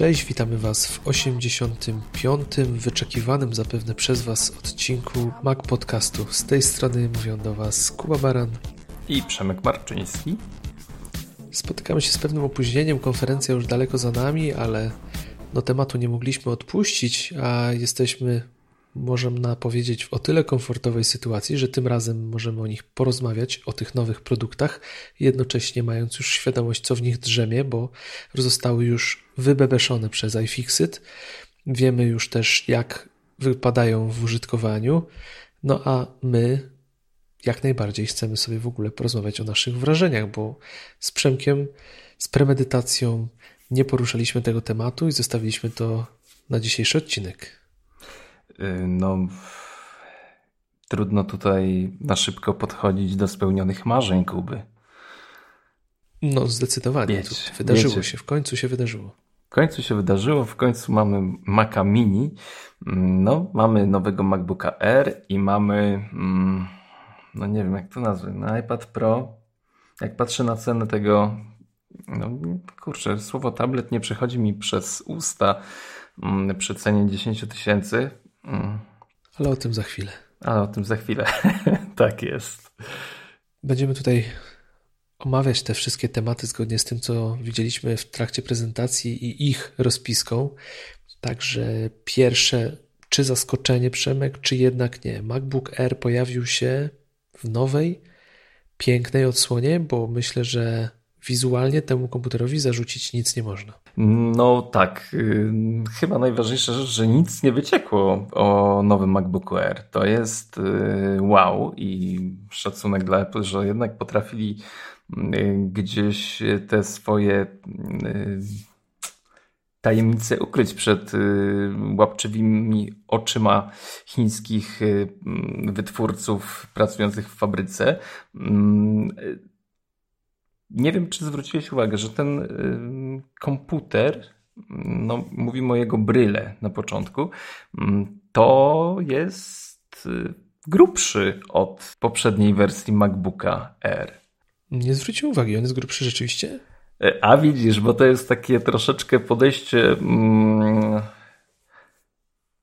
Cześć, witamy Was w 85. wyczekiwanym zapewne przez Was odcinku Mac Podcastu. Z tej strony mówią do Was Kuba Baran i Przemek Marczyński. Spotykamy się z pewnym opóźnieniem, konferencja już daleko za nami, ale no tematu nie mogliśmy odpuścić, a jesteśmy możemy powiedzieć, w o tyle komfortowej sytuacji, że tym razem możemy o nich porozmawiać, o tych nowych produktach, jednocześnie mając już świadomość, co w nich drzemie, bo zostały już wybebeszone przez iFixit. Wiemy już też, jak wypadają w użytkowaniu, no a my jak najbardziej chcemy sobie w ogóle porozmawiać o naszych wrażeniach, bo z Przemkiem, z premedytacją nie poruszaliśmy tego tematu i zostawiliśmy to na dzisiejszy odcinek. Y, no, trudno tutaj na szybko podchodzić do spełnionych marzeń Kuby. No, zdecydowanie. Wiecie, wydarzyło wiecie. się, w końcu się wydarzyło. W końcu się wydarzyło, w końcu mamy Maca Mini, no, mamy nowego MacBooka R i mamy, mm, no nie wiem jak to nazwać, no iPad Pro. Jak patrzę na cenę tego, no kurczę, słowo tablet nie przechodzi mi przez usta mm, przy cenie 10 tysięcy. Mm. Ale o tym za chwilę. Ale o tym za chwilę. tak jest. Będziemy tutaj omawiać te wszystkie tematy zgodnie z tym, co widzieliśmy w trakcie prezentacji i ich rozpiską. Także pierwsze, czy zaskoczenie Przemek, czy jednak nie. MacBook Air pojawił się w nowej, pięknej odsłonie, bo myślę, że wizualnie temu komputerowi zarzucić nic nie można. No tak, y, chyba najważniejsza rzecz, że nic nie wyciekło o nowym MacBooku Air. To jest y, wow i szacunek dla Apple, że jednak potrafili y, gdzieś te swoje tajemnice ukryć przed łapczywymi oczyma chińskich wytwórców pracujących w fabryce. Mm, nie wiem, czy zwróciłeś uwagę, że ten komputer, no, mówimy o jego bryle na początku, mm, to jest y, grubszy od poprzedniej wersji MacBooka Air. Nie zwróciłem uwagi, on jest grubszy rzeczywiście? E, a widzisz, bo to jest takie troszeczkę podejście, mm,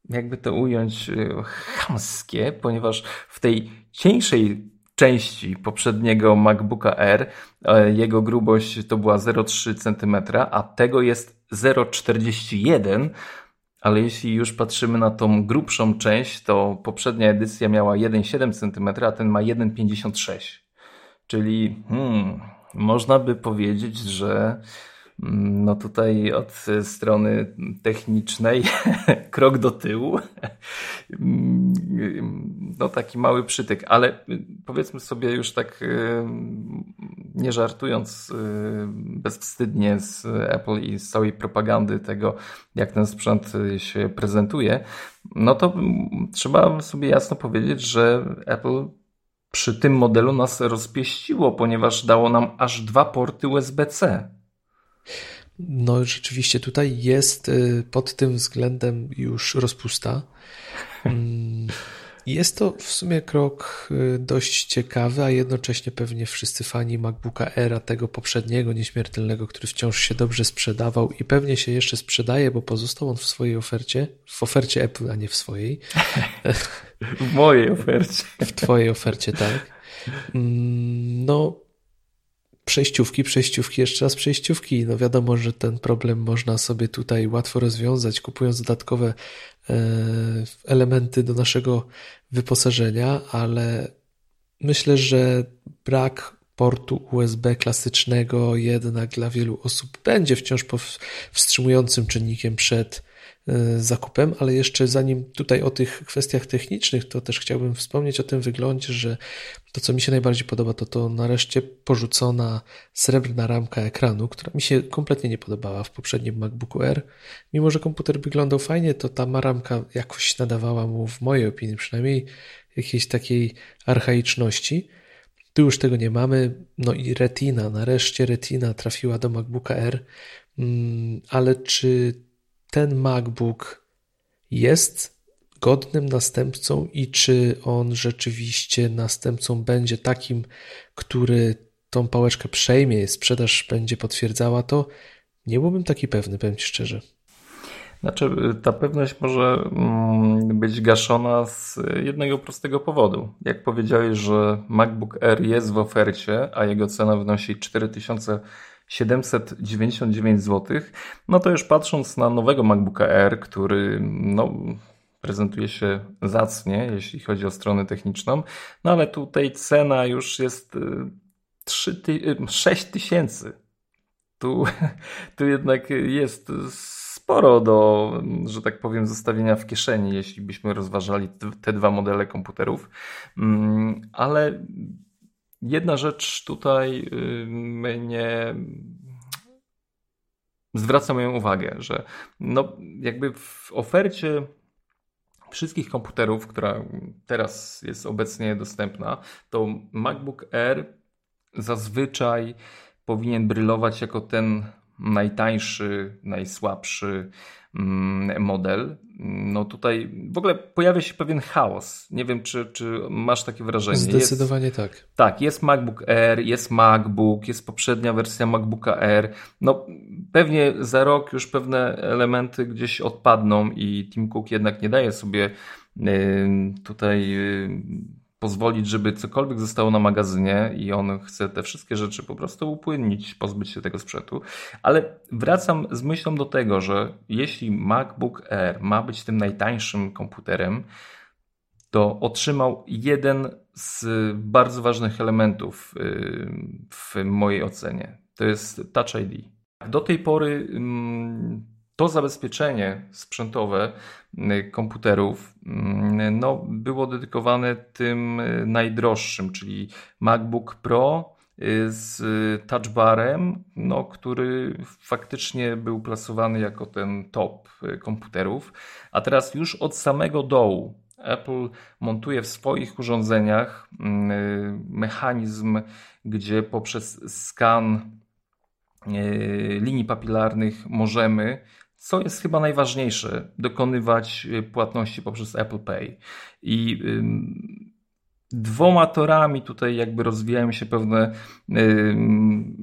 jakby to ująć, y, chamskie, ponieważ w tej cieńszej części poprzedniego MacBooka Air. E, jego grubość to była 0,3 cm, a tego jest 0,41 ale jeśli już patrzymy na tą grubszą część, to poprzednia edycja miała 1,7 cm, a ten ma 1,56. Czyli hmm, można by powiedzieć, że no tutaj od strony technicznej krok do tyłu. Mm, no taki mały przytyk, ale powiedzmy sobie już tak y, nie żartując y, bezwstydnie z Apple i z całej propagandy tego, jak ten sprzęt się prezentuje, no to trzeba sobie jasno powiedzieć, że Apple przy tym modelu nas rozpieściło, ponieważ dało nam aż dwa porty USB-C. No, rzeczywiście tutaj jest y, pod tym względem już rozpusta. Mm, jest to w sumie krok y, dość ciekawy, a jednocześnie pewnie wszyscy fani MacBooka Era, tego poprzedniego, nieśmiertelnego, który wciąż się dobrze sprzedawał i pewnie się jeszcze sprzedaje, bo pozostał on w swojej ofercie, w ofercie Apple, a nie w swojej. W mojej ofercie. W twojej ofercie, tak. Mm, no, przejściówki, przejściówki, jeszcze raz przejściówki. No wiadomo, że ten problem można sobie tutaj łatwo rozwiązać, kupując dodatkowe e, elementy do naszego wyposażenia, ale myślę, że brak portu USB klasycznego jednak dla wielu osób będzie wciąż wstrzymującym czynnikiem przed zakupem, ale jeszcze zanim tutaj o tych kwestiach technicznych, to też chciałbym wspomnieć o tym wyglądzie, że to, co mi się najbardziej podoba, to to nareszcie porzucona srebrna ramka ekranu, która mi się kompletnie nie podobała w poprzednim MacBooku Air. Mimo, że komputer wyglądał fajnie, to ta ramka jakoś nadawała mu, w mojej opinii przynajmniej, jakiejś takiej archaiczności. Tu już tego nie mamy. No i Retina, nareszcie Retina trafiła do MacBooka Air, mm, ale czy ten MacBook jest godnym następcą i czy on rzeczywiście następcą będzie takim, który tą pałeczkę przejmie, sprzedaż będzie potwierdzała to, nie byłbym taki pewny, powiem Ci szczerze. Znaczy, ta pewność może mm, być gaszona z jednego prostego powodu. Jak powiedziałeś, że MacBook Air jest w ofercie, a jego cena wynosi 4799 zł, no to już patrząc na nowego MacBooka Air, który no, prezentuje się zacnie, jeśli chodzi o stronę techniczną, no ale tutaj cena już jest 3 6 tysięcy. Tu, tu jednak jest sporo do, że tak powiem, zostawienia w kieszeni, jeśli byśmy rozważali te dwa modele komputerów. Mm, ale jedna rzecz tutaj y, mnie zwraca moją uwagę, że no jakby w ofercie wszystkich komputerów, która teraz jest obecnie dostępna, to MacBook Air zazwyczaj powinien brylować jako ten najtańszy, najsłabszy mm, model. No tutaj w ogóle pojawia się pewien chaos. Nie wiem, czy, czy masz takie wrażenie. Zdecydowanie jest, tak. Tak, jest MacBook Air, jest MacBook, jest poprzednia wersja MacBooka Air. No pewnie za rok już pewne elementy gdzieś odpadną i Tim Cook jednak nie daje sobie tutaj pozwolić, żeby cokolwiek zostało na magazynie i on chce te wszystkie rzeczy po prostu upłynnić, pozbyć się tego sprzętu. Ale wracam z myślą do tego, że jeśli MacBook Air ma być tym najtańszym komputerem, to otrzymał jeden z bardzo ważnych elementów y, w mojej ocenie. To jest Touch ID. Do tej pory mm, to zabezpieczenie sprzętowe y, komputerów y, no, było dedykowane tym y, najdroższym, czyli MacBook Pro z touchbarem, no, który faktycznie był plasowany jako ten top komputerów. A teraz już od samego dołu Apple montuje w swoich urządzeniach mechanizm, gdzie poprzez skan linii papilarnych możemy co jest chyba najważniejsze, dokonywać y, płatności poprzez Apple Pay. I dwoma torami tutaj jakby rozwijają się pewne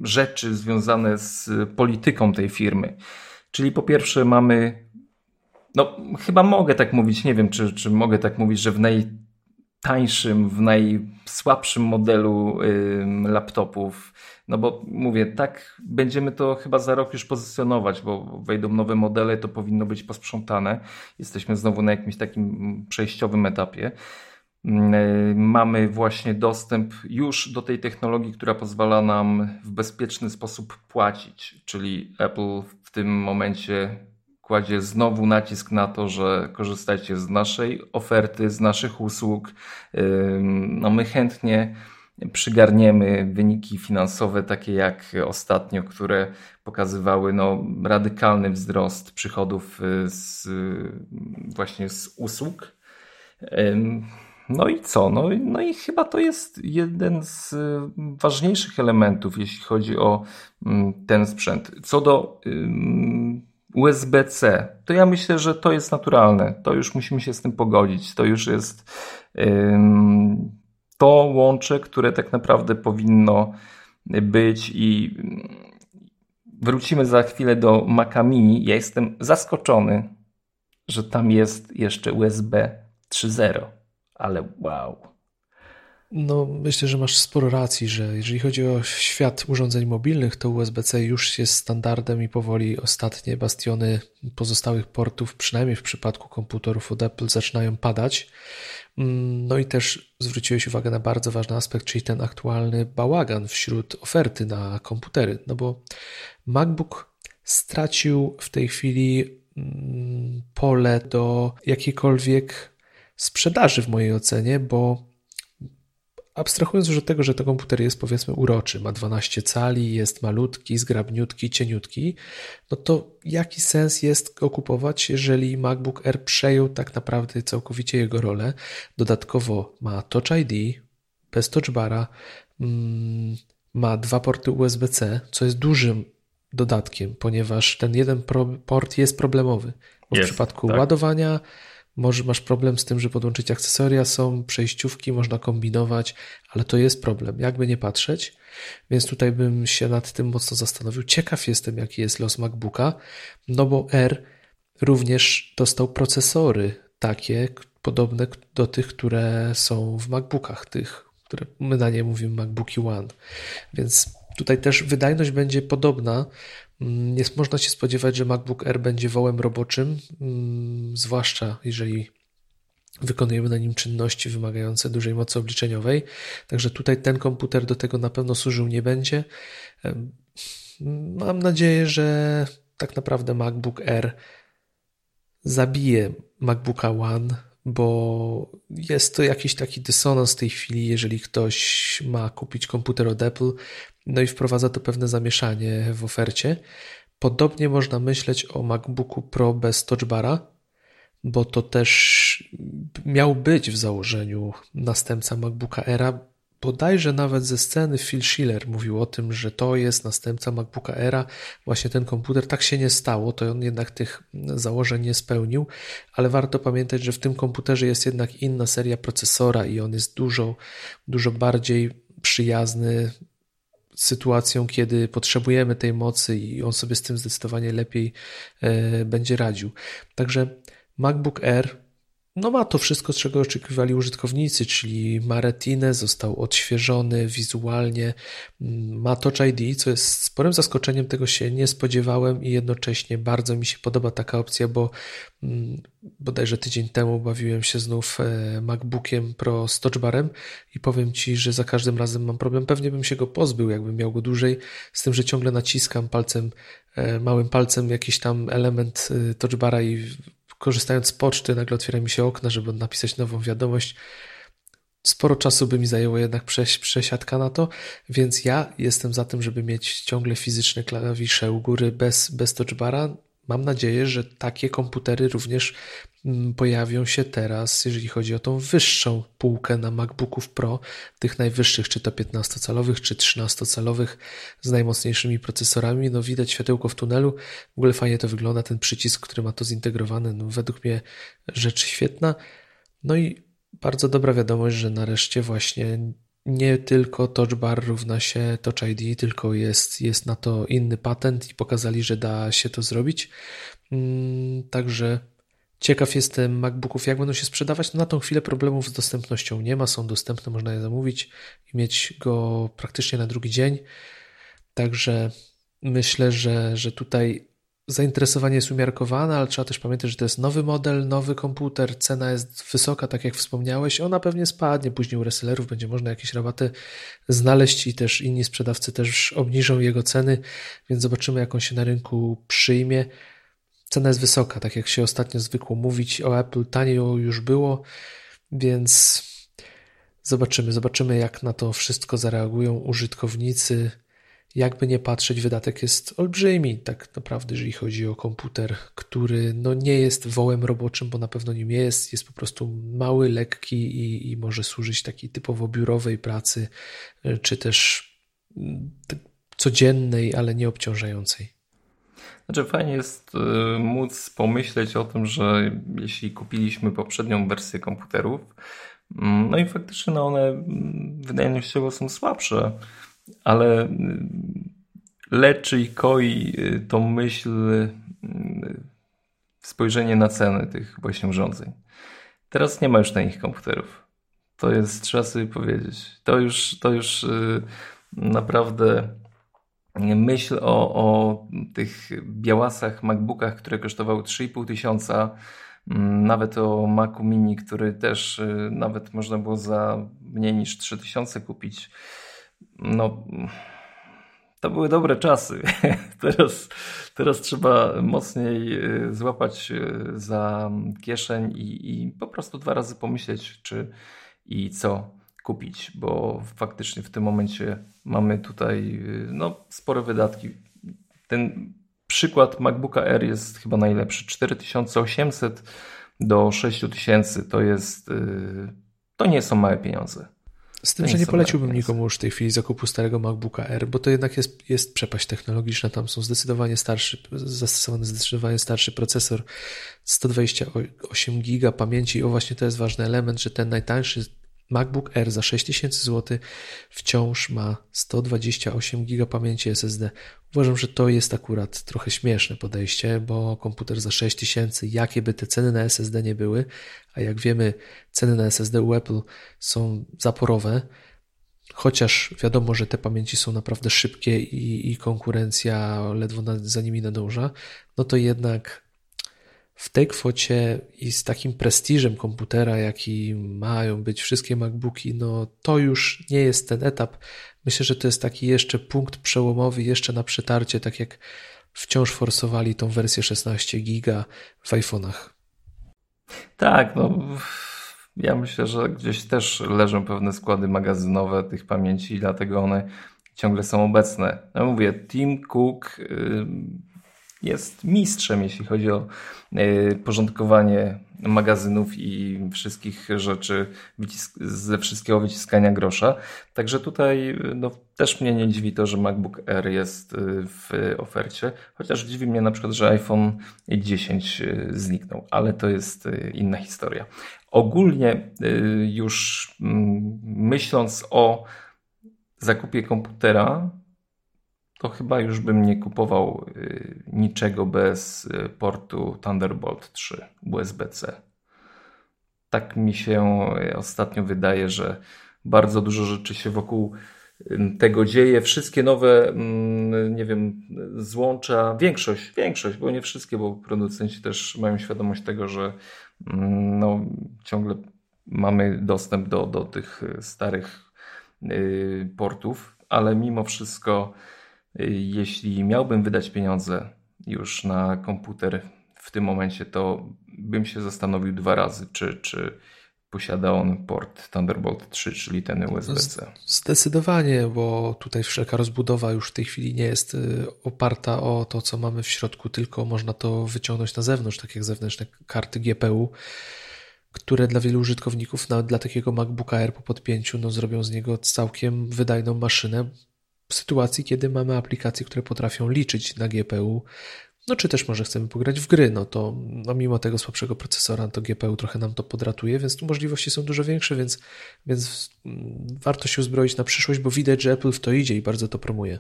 rzeczy związane z polityką tej firmy. Czyli po pierwsze mamy, no chyba mogę tak mówić, nie wiem czy, czy mogę tak mówić, że w najtańszym, w najsłabszym modelu laptopów no bo mówię, tak będziemy to chyba za rok już pozycjonować, bo wejdą nowe modele, to powinno być posprzątane. Jesteśmy znowu na jakimś takim przejściowym etapie. Mamy właśnie dostęp już do tej technologii, która pozwala nam w bezpieczny sposób płacić, czyli Apple w tym momencie kładzie znowu nacisk na to, że korzystajcie z naszej oferty, z naszych usług. No my chętnie przygarniemy wyniki finansowe, takie jak ostatnio, które pokazywały no, radykalny wzrost przychodów y, z, właśnie z usług. No i co? No, no i chyba to jest jeden z ważniejszych elementów, jeśli chodzi o mm, ten sprzęt. Co do USB-C, to ja myślę, że to jest naturalne. To już musimy się z tym pogodzić. To już jest to łącze, które tak naprawdę powinno być i wrócimy za chwilę do Maca Mini. Ja jestem zaskoczony, że tam jest jeszcze USB 3.0, ale wow. No, myślę, że masz sporo racji, że jeżeli chodzi o świat urządzeń mobilnych, to USB-C już jest standardem i powoli ostatnie bastiony pozostałych portów, przynajmniej w przypadku komputerów od Apple, zaczynają padać. Mm, no i też zwróciłeś uwagę na bardzo ważny aspekt, czyli ten aktualny bałagan wśród oferty na komputery. No bo MacBook stracił w tej chwili mm, pole do jakiejkolwiek sprzedaży w mojej ocenie, bo Abstrahując już od tego, że to komputer jest powiedzmy uroczy, ma 12 cali, jest malutki, zgrabniutki, cieniutki, no to jaki sens jest go kupować, jeżeli MacBook Air przejął tak naprawdę całkowicie jego rolę? Dodatkowo ma Touch ID, bez Touch Bara, mm, ma dwa porty USB-C, co jest dużym dodatkiem, ponieważ ten jeden port jest problemowy. w przypadku tak. ładowania może masz problem z tym, że podłączyć akcesoria, są przejściówki, można kombinować, ale to jest problem, jakby nie patrzeć. Więc tutaj bym się nad tym mocno zastanowił. Ciekaw jestem, jaki jest los MacBooka, no bo R również dostał procesory takie, podobne do tych, które są w MacBookach, tych, które my na nie mówimy MacBooki One. Więc tutaj też wydajność będzie podobna. Mm, można się spodziewać, że MacBook Air będzie wołem roboczym, mm, zwłaszcza jeżeli wykonujemy na nim czynności wymagające dużej mocy obliczeniowej. Także tutaj ten komputer do tego na pewno służył nie będzie. Mam nadzieję, że tak naprawdę MacBook Air zabije MacBooka One, bo jest to jakiś taki dysonans w tej chwili, jeżeli ktoś ma kupić komputer od Apple, no i wprowadza to pewne zamieszanie w ofercie. Podobnie można myśleć o MacBooku Pro bez touchbara, bo to też miał być w założeniu następca MacBooka Era. Bodajże nawet ze sceny Phil Schiller mówił o tym, że to jest następca MacBooka Era, właśnie ten komputer. Tak się nie stało, to on jednak tych założeń nie spełnił, ale warto pamiętać, że w tym komputerze jest jednak inna seria procesora i on jest dużo, dużo bardziej przyjazny sytuacją, kiedy potrzebujemy tej mocy i on sobie z tym zdecydowanie lepiej e, będzie radził. Także MacBook Air no ma to wszystko, czego oczekiwali użytkownicy, czyli ma retinę, został odświeżony wizualnie, ma Touch ID, co jest sporym zaskoczeniem, tego się nie spodziewałem i jednocześnie bardzo mi się podoba taka opcja, bo mm, bodajże tydzień temu bawiłem się znów e, MacBookiem Pro z touchbarem i powiem Ci, że za każdym razem mam problem. Pewnie bym się go pozbył, jakbym miał go dłużej, z tym, że ciągle naciskam palcem, e, małym palcem jakiś tam element e, touchbara i korzystając z poczty, nagle otwiera mi się okno, żeby napisać nową wiadomość. Sporo czasu by mi zajęło jednak przesiadka na to, więc ja jestem za tym, żeby mieć ciągle fizyczne klawisze u góry bez, bez touchbara. Mam nadzieję, że takie komputery również mm, pojawią się teraz, jeżeli chodzi o tą wyższą półkę na MacBooków Pro, tych najwyższych, czy to 15-calowych, czy 13-calowych, z najmocniejszymi procesorami. No widać światełko w tunelu. W ogóle fajnie to wygląda, ten przycisk, który ma to zintegrowane. No, według mnie rzecz świetna. No i bardzo dobra wiadomość, że nareszcie właśnie nie tylko Touch Bar równa się Touch ID, tylko jest, jest na to inny patent i pokazali, że da się to zrobić. Mm, także ciekaw jestem MacBooków, jak będą się sprzedawać. No na tą chwilę problemów z dostępnością nie ma, są dostępne, można je zamówić i mieć go praktycznie na drugi dzień. Także myślę, że, że tutaj zainteresowanie jest umiarkowane, ale trzeba też pamiętać, że to jest nowy model, nowy komputer, cena jest wysoka, tak jak wspomniałeś, ona pewnie spadnie, później u resellerów będzie można jakieś rabaty znaleźć i też inni sprzedawcy też obniżą jego ceny, więc zobaczymy jak on się na rynku przyjmie. Cena jest wysoka, tak jak się ostatnio zwykło mówić o Apple, taniej już było, więc zobaczymy, zobaczymy jak na to wszystko zareagują użytkownicy, jakby nie patrzeć, wydatek jest olbrzymi, tak naprawdę, jeżeli chodzi o komputer, który no nie jest wołem roboczym, bo na pewno nim jest, jest po prostu mały, lekki i, i może służyć takiej typowo biurowej pracy, e, czy też mm, codziennej, ale nie obciążającej. Znaczy fajnie jest e, móc pomyśleć o tym, że jeśli kupiliśmy poprzednią wersję komputerów, mm, no i faktycznie no one mm, wydajnościowo są słabsze, ale y, leczy i koi y, tą myśl y, spojrzenie na ceny tych właśnie urządzeń. Teraz nie ma już tanich komputerów. To jest, trzeba sobie powiedzieć. To już, to już naprawdę myśl o, o tych białasach, MacBookach, które kosztowały 3,5 tysiąca, mm, nawet o Macu Mini, który też nawet można było za mniej niż 3 tysiące kupić no, to były dobre czasy. teraz, teraz trzeba mocniej y, złapać y, za kieszeń i, i po prostu dwa razy pomyśleć, czy i co kupić, bo faktycznie w tym momencie mamy tutaj y, no, spore wydatki. Ten przykład MacBooka Air jest chyba najlepszy. 4800 do 6000 to jest to nie są małe pieniądze. Z tym, że nie poleciłbym nikomu już w tej chwili zakupu starego MacBooka Air, bo to jednak jest, jest przepaść technologiczna. Tam są zdecydowanie starszy, zastosowany zdecydowanie starszy procesor, 128 giga pamięci. O właśnie to jest ważny element, że ten najtańszy MacBook Air za 6000 zł wciąż ma 128 GB pamięci SSD. Uważam, że to jest akurat trochę śmieszne podejście, bo komputer za 6000, jakie by te ceny na SSD nie były, a jak wiemy, ceny na SSD u Apple są zaporowe, chociaż wiadomo, że te pamięci są naprawdę szybkie i, i konkurencja ledwo na, za nimi nadąża, no to jednak w tej kwocie i z takim prestiżem komputera, jaki mają być wszystkie MacBooki, no to już nie jest ten etap. Myślę, że to jest taki jeszcze punkt przełomowy, jeszcze na przetarcie, tak jak wciąż forsowali tą wersję 16 giga w iPhone'ach. Tak, no ja myślę, że gdzieś też leżą pewne składy magazynowe tych pamięci dlatego one ciągle są obecne. No mówię, Tim Cook jest mistrzem, jeśli chodzi o e, porządkowanie magazynów i wszystkich rzeczy, ze wszystkiego wyciskania grosza. Także tutaj no, też mnie nie dziwi to, że MacBook Air jest e, w ofercie, chociaż dziwi mnie na przykład, że iPhone 10 e, zniknął, ale to jest inna historia. Ogólnie już mm, myśląc o zakupie komputera, to chyba już bym nie kupował y, niczego bez y, portu Thunderbolt 3 USB-C. Tak mi się y, ostatnio wydaje, że bardzo dużo rzeczy się wokół tego dzieje. Wszystkie nowe, mm, nie wiem, złącza, większość, większość, bo nie wszystkie, bo producenci też mają świadomość tego, że mm, no, ciągle mamy dostęp do, do tych starych portów, ale mimo wszystko jeśli miałbym wydać pieniądze już na komputer w tym momencie, to bym się zastanowił dwa razy, czy, czy posiada on port Thunderbolt 3, czyli ten USB-C. Zdecydowanie, bo tutaj wszelka rozbudowa już w tej chwili nie jest y, oparta o to, co mamy w środku, tylko można to wyciągnąć na zewnątrz, tak jak zewnętrzne karty GPU, które dla wielu użytkowników, nawet dla takiego MacBooka Air po podpięciu, no, zrobią z niego całkiem wydajną maszynę, w sytuacji, kiedy mamy aplikacje, które potrafią liczyć na GPU, no czy też może chcemy pograć w gry, no to no mimo tego słabszego procesora, to GPU trochę nam to podratuje, więc tu możliwości są dużo większe, więc, więc warto się uzbroić na przyszłość, bo widać, że Apple w to idzie i bardzo to promuje.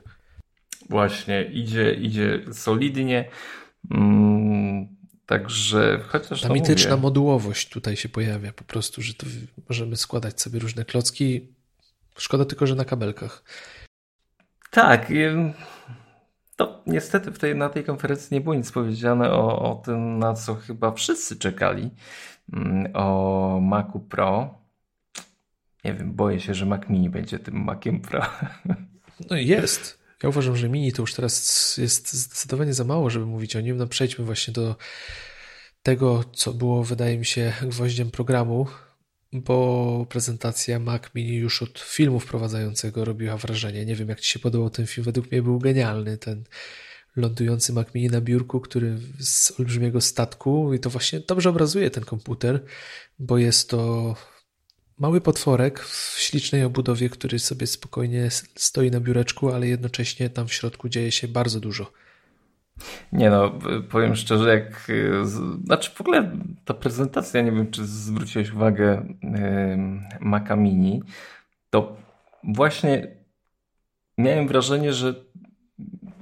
Właśnie, idzie, idzie solidnie. Mm, także chociaż. Ta mityczna mówię. modułowość tutaj się pojawia, po prostu, że to możemy składać sobie różne klocki. Szkoda tylko, że na kabelkach. Tak. To niestety tej, na tej konferencji nie było nic powiedziane o, o tym, na co chyba wszyscy czekali. Mm, o Macu Pro. Nie wiem, boję się, że Mac Mini będzie tym Maciem Pro. No jest. Ja uważam, że Mini to już teraz jest zdecydowanie za mało, żeby mówić o nim. No przejdźmy właśnie do tego, co było, wydaje mi się, gwoździem programu bo prezentacja Mac Mini już od filmu wprowadzającego robiła wrażenie. Nie wiem, jak Ci się podobał ten film. Według mnie był genialny. Ten lądujący Mac Mini na biurku, który z olbrzymiego statku i to właśnie dobrze obrazuje ten komputer, bo jest to mały potworek w ślicznej obudowie, który sobie spokojnie stoi na biureczku, ale jednocześnie tam w środku dzieje się bardzo dużo. Nie no, powiem szczerze, jak. Znaczy w ogóle ta prezentacja, nie wiem czy zwróciłeś uwagę Maca Mini, to właśnie miałem wrażenie, że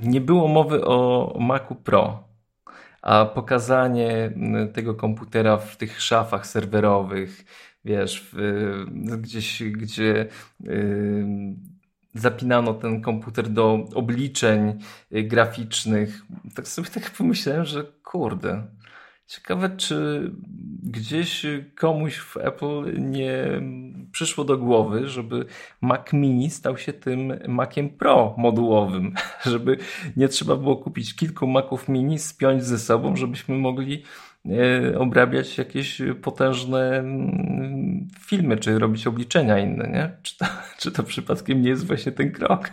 nie było mowy o Macu Pro, a pokazanie tego komputera w tych szafach serwerowych, wiesz, w, gdzieś, gdzie zapinano ten komputer do obliczeń y, graficznych. Tak sobie tak pomyślałem, że kurde, ciekawe czy gdzieś komuś w Apple nie przyszło do głowy, żeby Mac Mini stał się tym Maciem Pro modułowym, żeby nie trzeba było kupić kilku Maców Mini, spiąć ze sobą, żebyśmy mogli obrabiać jakieś potężne mm, filmy, czy robić obliczenia inne, nie? Czy to, czy to przypadkiem nie jest właśnie ten krok?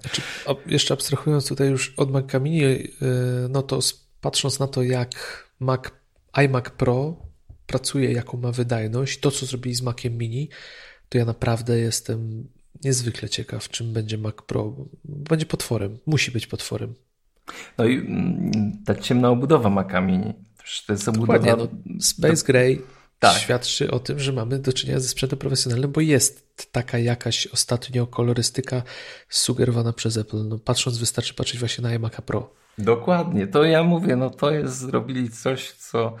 Znaczy, jeszcze abstrahując tutaj już od Mac Mini, e, no to patrząc na to, jak Mac, iMac Pro pracuje, jaką ma wydajność, to co zrobili z Maciem Mini, to ja naprawdę jestem niezwykle ciekaw, czym będzie Mac Pro. Będzie potworem, musi być potworem. No i mm, ta ciemna obudowa Maca Mini jest obudowa... No, Space Gray tak. świadczy o tym, że mamy do czynienia ze sprzętem profesjonalnym, bo jest taka jakaś ostatnio kolorystyka sugerowana przez Apple. No, patrząc, wystarczy patrzeć właśnie na iMac Pro. Dokładnie, to ja mówię, no to jest, zrobili coś, co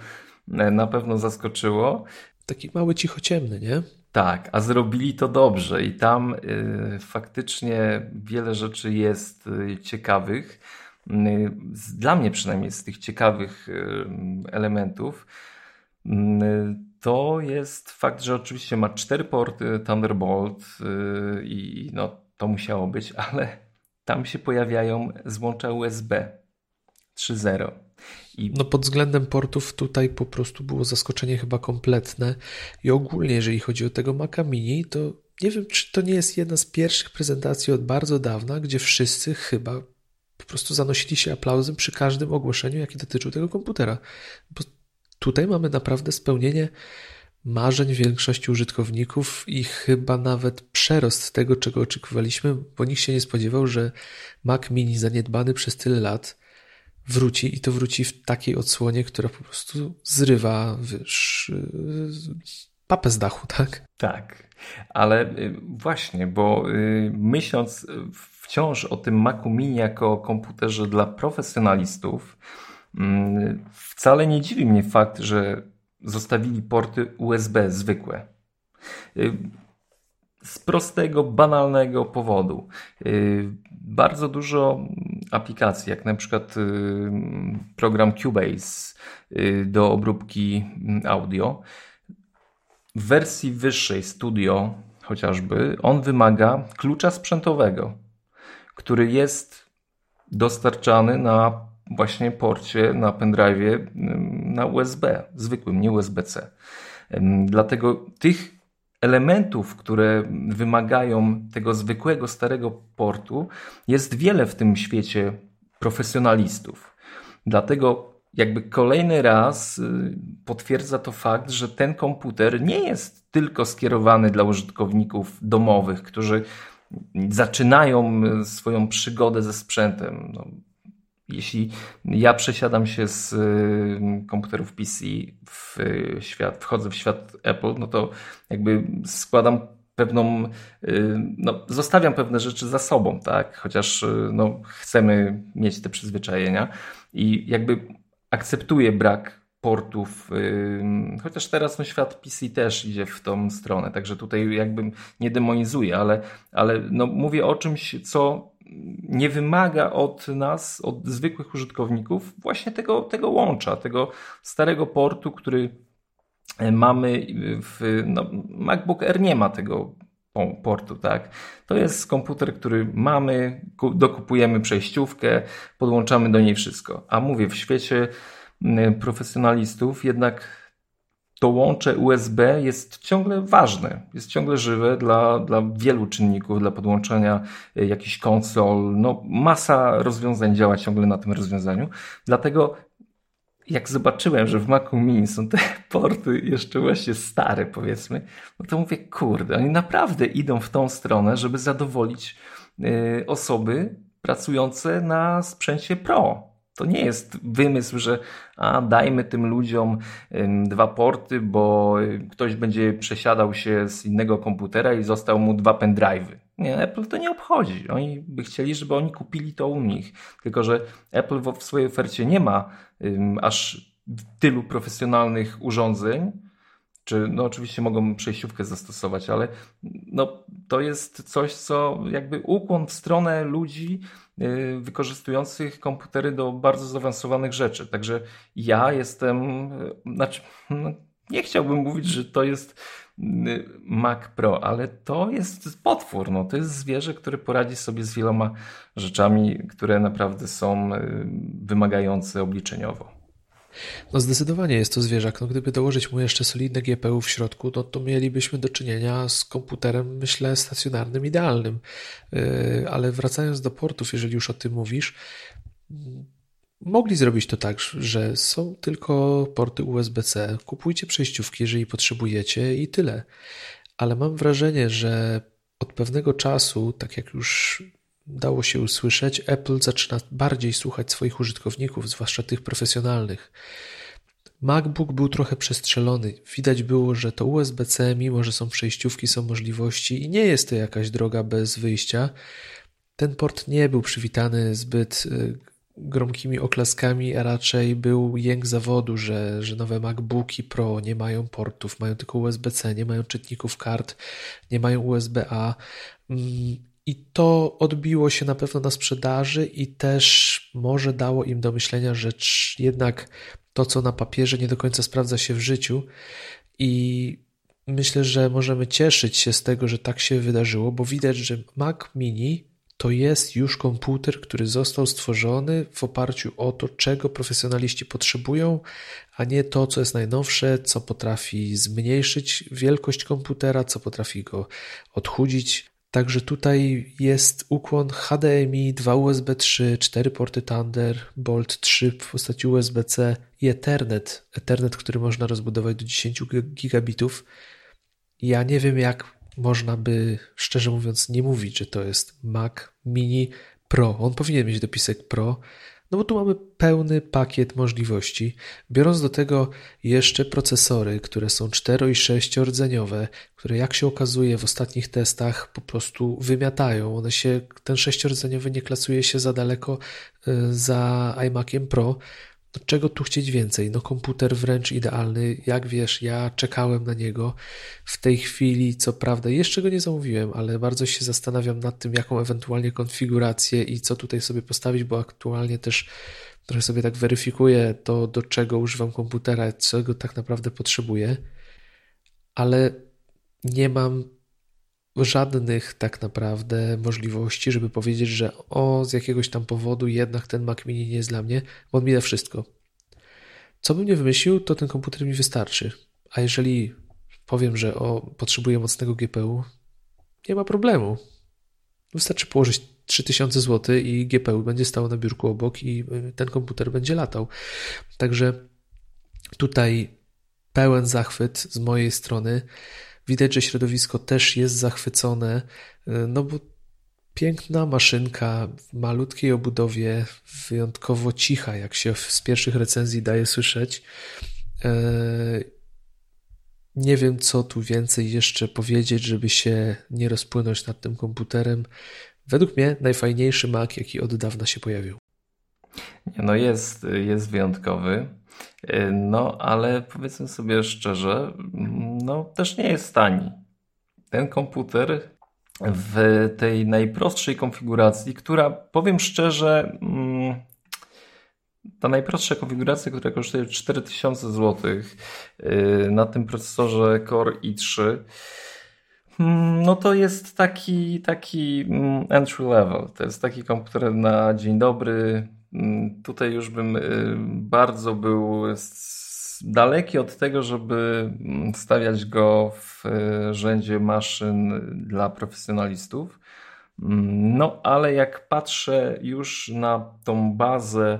e, na pewno zaskoczyło. Taki mały cichociemny, nie? Tak, a zrobili to dobrze i tam y, faktycznie wiele rzeczy jest y, ciekawych. Y, dla mnie przynajmniej z tych ciekawych y, elementów y, to jest fakt, że oczywiście ma cztery porty Thunderbolt i no, to musiało być, ale tam się pojawiają złącza USB 3.0. I... No pod względem portów tutaj po prostu było zaskoczenie chyba kompletne i ogólnie jeżeli chodzi o tego Maca Mini, to nie wiem czy to nie jest jedna z pierwszych prezentacji od bardzo dawna, gdzie wszyscy chyba po prostu zanosili się aplauzem przy każdym ogłoszeniu, jakie dotyczył tego komputera. Bo tutaj mamy naprawdę spełnienie marzeń większości użytkowników i chyba nawet przerost tego, czego oczekiwaliśmy, bo nikt się nie spodziewał, że Mac Mini zaniedbany przez tyle lat wróci i to wróci w takiej odsłonie, która po prostu zrywa wiesz, papę z dachu, tak? Tak, ale y, właśnie, bo y, myśląc wciąż o tym Macu Mini jako komputerze dla profesjonalistów, mm, wcale nie dziwi mnie fakt, że zostawili porty USB zwykłe. Y, z prostego, banalnego powodu. Y, bardzo dużo aplikacji, jak na przykład y, program Cubase do obróbki audio, w wersji wyższej Studio chociażby, on wymaga klucza sprzętowego, który jest dostarczany na właśnie porcie na pendrive na USB, zwykłym, nie USB-C. Dlatego tych elementów, które wymagają tego zwykłego, starego portu, jest wiele w tym świecie profesjonalistów. Dlatego jakby kolejny raz y, potwierdza to fakt, że ten komputer nie jest tylko skierowany dla użytkowników domowych, którzy zaczynają y, swoją przygodę ze sprzętem. No, jeśli ja przesiadam się z y, komputerów PC w świat, wchodzę w świat Apple, no to jakby składam pewną, no, zostawiam pewne rzeczy za sobą, tak? Chociaż no, chcemy mieć te przyzwyczajenia i jakby akceptuję brak portów, chociaż teraz no, świat PC też idzie w tą stronę, także tutaj jakby nie demonizuję, ale, ale no, mówię o czymś, co nie wymaga od nas, od zwykłych użytkowników, właśnie tego, tego łącza, tego starego portu, który mamy w. No, MacBook Air nie ma tego portu, tak? To jest komputer, który mamy, dokupujemy przejściówkę, podłączamy do niej wszystko. A mówię, w świecie profesjonalistów jednak to łącze USB jest ciągle ważne, jest ciągle żywe dla, dla wielu czynników, dla podłączania e, jakichś konsol. No, masa rozwiązań działa ciągle na tym rozwiązaniu. Dlatego jak zobaczyłem, że w Macu Mini są te porty jeszcze właśnie stare, powiedzmy, no to mówię, kurde, oni naprawdę idą w tą stronę, żeby zadowolić e, osoby pracujące na sprzęcie Pro. To nie jest wymysł, że a, dajmy tym ludziom dwa porty, bo ktoś będzie przesiadał się z innego komputera i został mu dwa pendrive'y. Nie, Apple to nie obchodzi. Oni by chcieli, żeby oni kupili to u nich. Tylko, że Apple w swojej ofercie nie ma aż tylu profesjonalnych urządzeń, czy no oczywiście mogą przejściówkę zastosować, ale no, to jest coś, co jakby ukłon w stronę ludzi wykorzystujących komputery do bardzo zaawansowanych rzeczy. Także ja jestem, yy, znaczy, no, nie chciałbym mówić, że to jest yy, Mac Pro, ale to jest potwór, no, to jest zwierzę, które poradzi sobie z wieloma rzeczami, które naprawdę są wymagające obliczeniowo. No zdecydowanie jest to zwierzak. No, gdyby dołożyć mu jeszcze solidne GPU w środku, no, to mielibyśmy do czynienia z komputerem, myślę, stacjonarnym, idealnym. Yy, ale wracając do portów, jeżeli już o tym mówisz, mogli zrobić to tak, że są tylko porty USB-C. Kupujcie przejściówki, jeżeli potrzebujecie i tyle. Ale mam wrażenie, że od pewnego czasu, tak jak już dało się usłyszeć, Apple zaczyna bardziej słuchać swoich użytkowników, zwłaszcza tych profesjonalnych. MacBook był trochę przestrzelony. Widać było, że to USB-C, mimo że są przejściówki, są możliwości i nie jest to jakaś droga bez wyjścia. Ten port nie był przywitany zbyt y, gromkimi oklaskami, a raczej był jęk zawodu, że, że nowe MacBooki Pro nie mają portów, mają tylko USB-C, nie mają czytników kart, nie mają USB-A. I to odbiło się na pewno na sprzedaży i też może dało im do myślenia, że jednak to, co na papierze, nie do końca sprawdza się w życiu. I myślę, że możemy cieszyć się z tego, że tak się wydarzyło, bo widać, że Mac Mini to jest już komputer, który został stworzony w oparciu o to, czego profesjonaliści potrzebują, a nie to, co jest najnowsze, co potrafi zmniejszyć wielkość komputera, co potrafi go odchudzić. Także tutaj jest ukłon HDMI, 2 USB 3, 4 porty Thunderbolt 3 w postaci USB-C i Ethernet, Ethernet, który można rozbudować do 10 gigabitów. Ja nie wiem, jak można by, szczerze mówiąc, nie mówić, że to jest Mac Mini Pro. On powinien mieć dopisek Pro, no bo tu mamy pełny pakiet możliwości. Biorąc do tego jeszcze procesory, które są 4 i 6 rdzeniowe, które jak się okazuje w ostatnich testach po prostu wymiatają. One się, ten 6 rdzeniowy nie klasuje się za daleko y, za iMaciem Pro, czego tu chcieć więcej? No komputer wręcz idealny. Jak wiesz, ja czekałem na niego w tej chwili, co prawda jeszcze go nie zamówiłem, ale bardzo się zastanawiam nad tym, jaką ewentualnie konfigurację i co tutaj sobie postawić, bo aktualnie też trochę sobie tak weryfikuję to, do czego używam komputera, czego tak naprawdę potrzebuję, ale nie mam żadnych tak naprawdę możliwości, żeby powiedzieć, że o, z jakiegoś tam powodu jednak ten Mac Mini nie jest dla mnie, bo on mi da wszystko. Co bym nie wymyślił, to ten komputer mi wystarczy. A jeżeli powiem, że o, potrzebuję mocnego GPU, nie ma problemu. Wystarczy położyć 3000 zł i GPU będzie stało na biurku obok i y, ten komputer będzie latał. Także tutaj pełen zachwyt z mojej strony. Widać, że środowisko też jest zachwycone, e, no bo piękna maszynka w malutkiej obudowie, wyjątkowo cicha, jak się z pierwszych recenzji daje słyszeć. E, nie wiem, co tu więcej jeszcze powiedzieć, żeby się nie rozpłynąć nad tym komputerem. Według mnie najfajniejszy Mac, jaki od dawna się pojawił. No jest, jest wyjątkowy. E, no, ale powiedzmy sobie szczerze, no też nie jest tani. Ten komputer w tej najprostszej konfiguracji, która powiem szczerze, mm, ta najprostsza konfiguracja, która kosztuje 4000 zł e, na tym procesorze Core i3, mm, no to jest taki, taki mm, entry level. To jest taki komputer na dzień dobry, tutaj już bym y, bardzo był daleki od tego, żeby mm, stawiać go w y, rzędzie maszyn dla profesjonalistów. Mm, no, ale jak patrzę już na tą bazę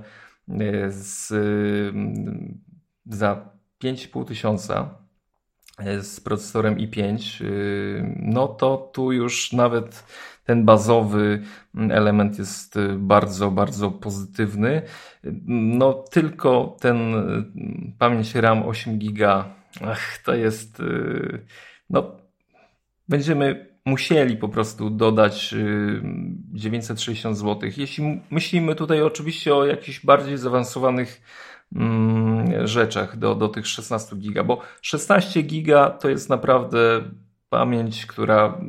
y, z, za 5,5 tysiąca z procesorem i5, no to tu już nawet ten bazowy element jest y, bardzo, bardzo pozytywny. No tylko ten y, pamięć RAM 8 GB, ach, to jest, y, no będziemy musieli po prostu dodać 960 zł. Jeśli myślimy tutaj oczywiście o jakichś bardziej zaawansowanych mm, rzeczach do, do tych 16 giga, bo 16 giga to jest naprawdę pamięć, która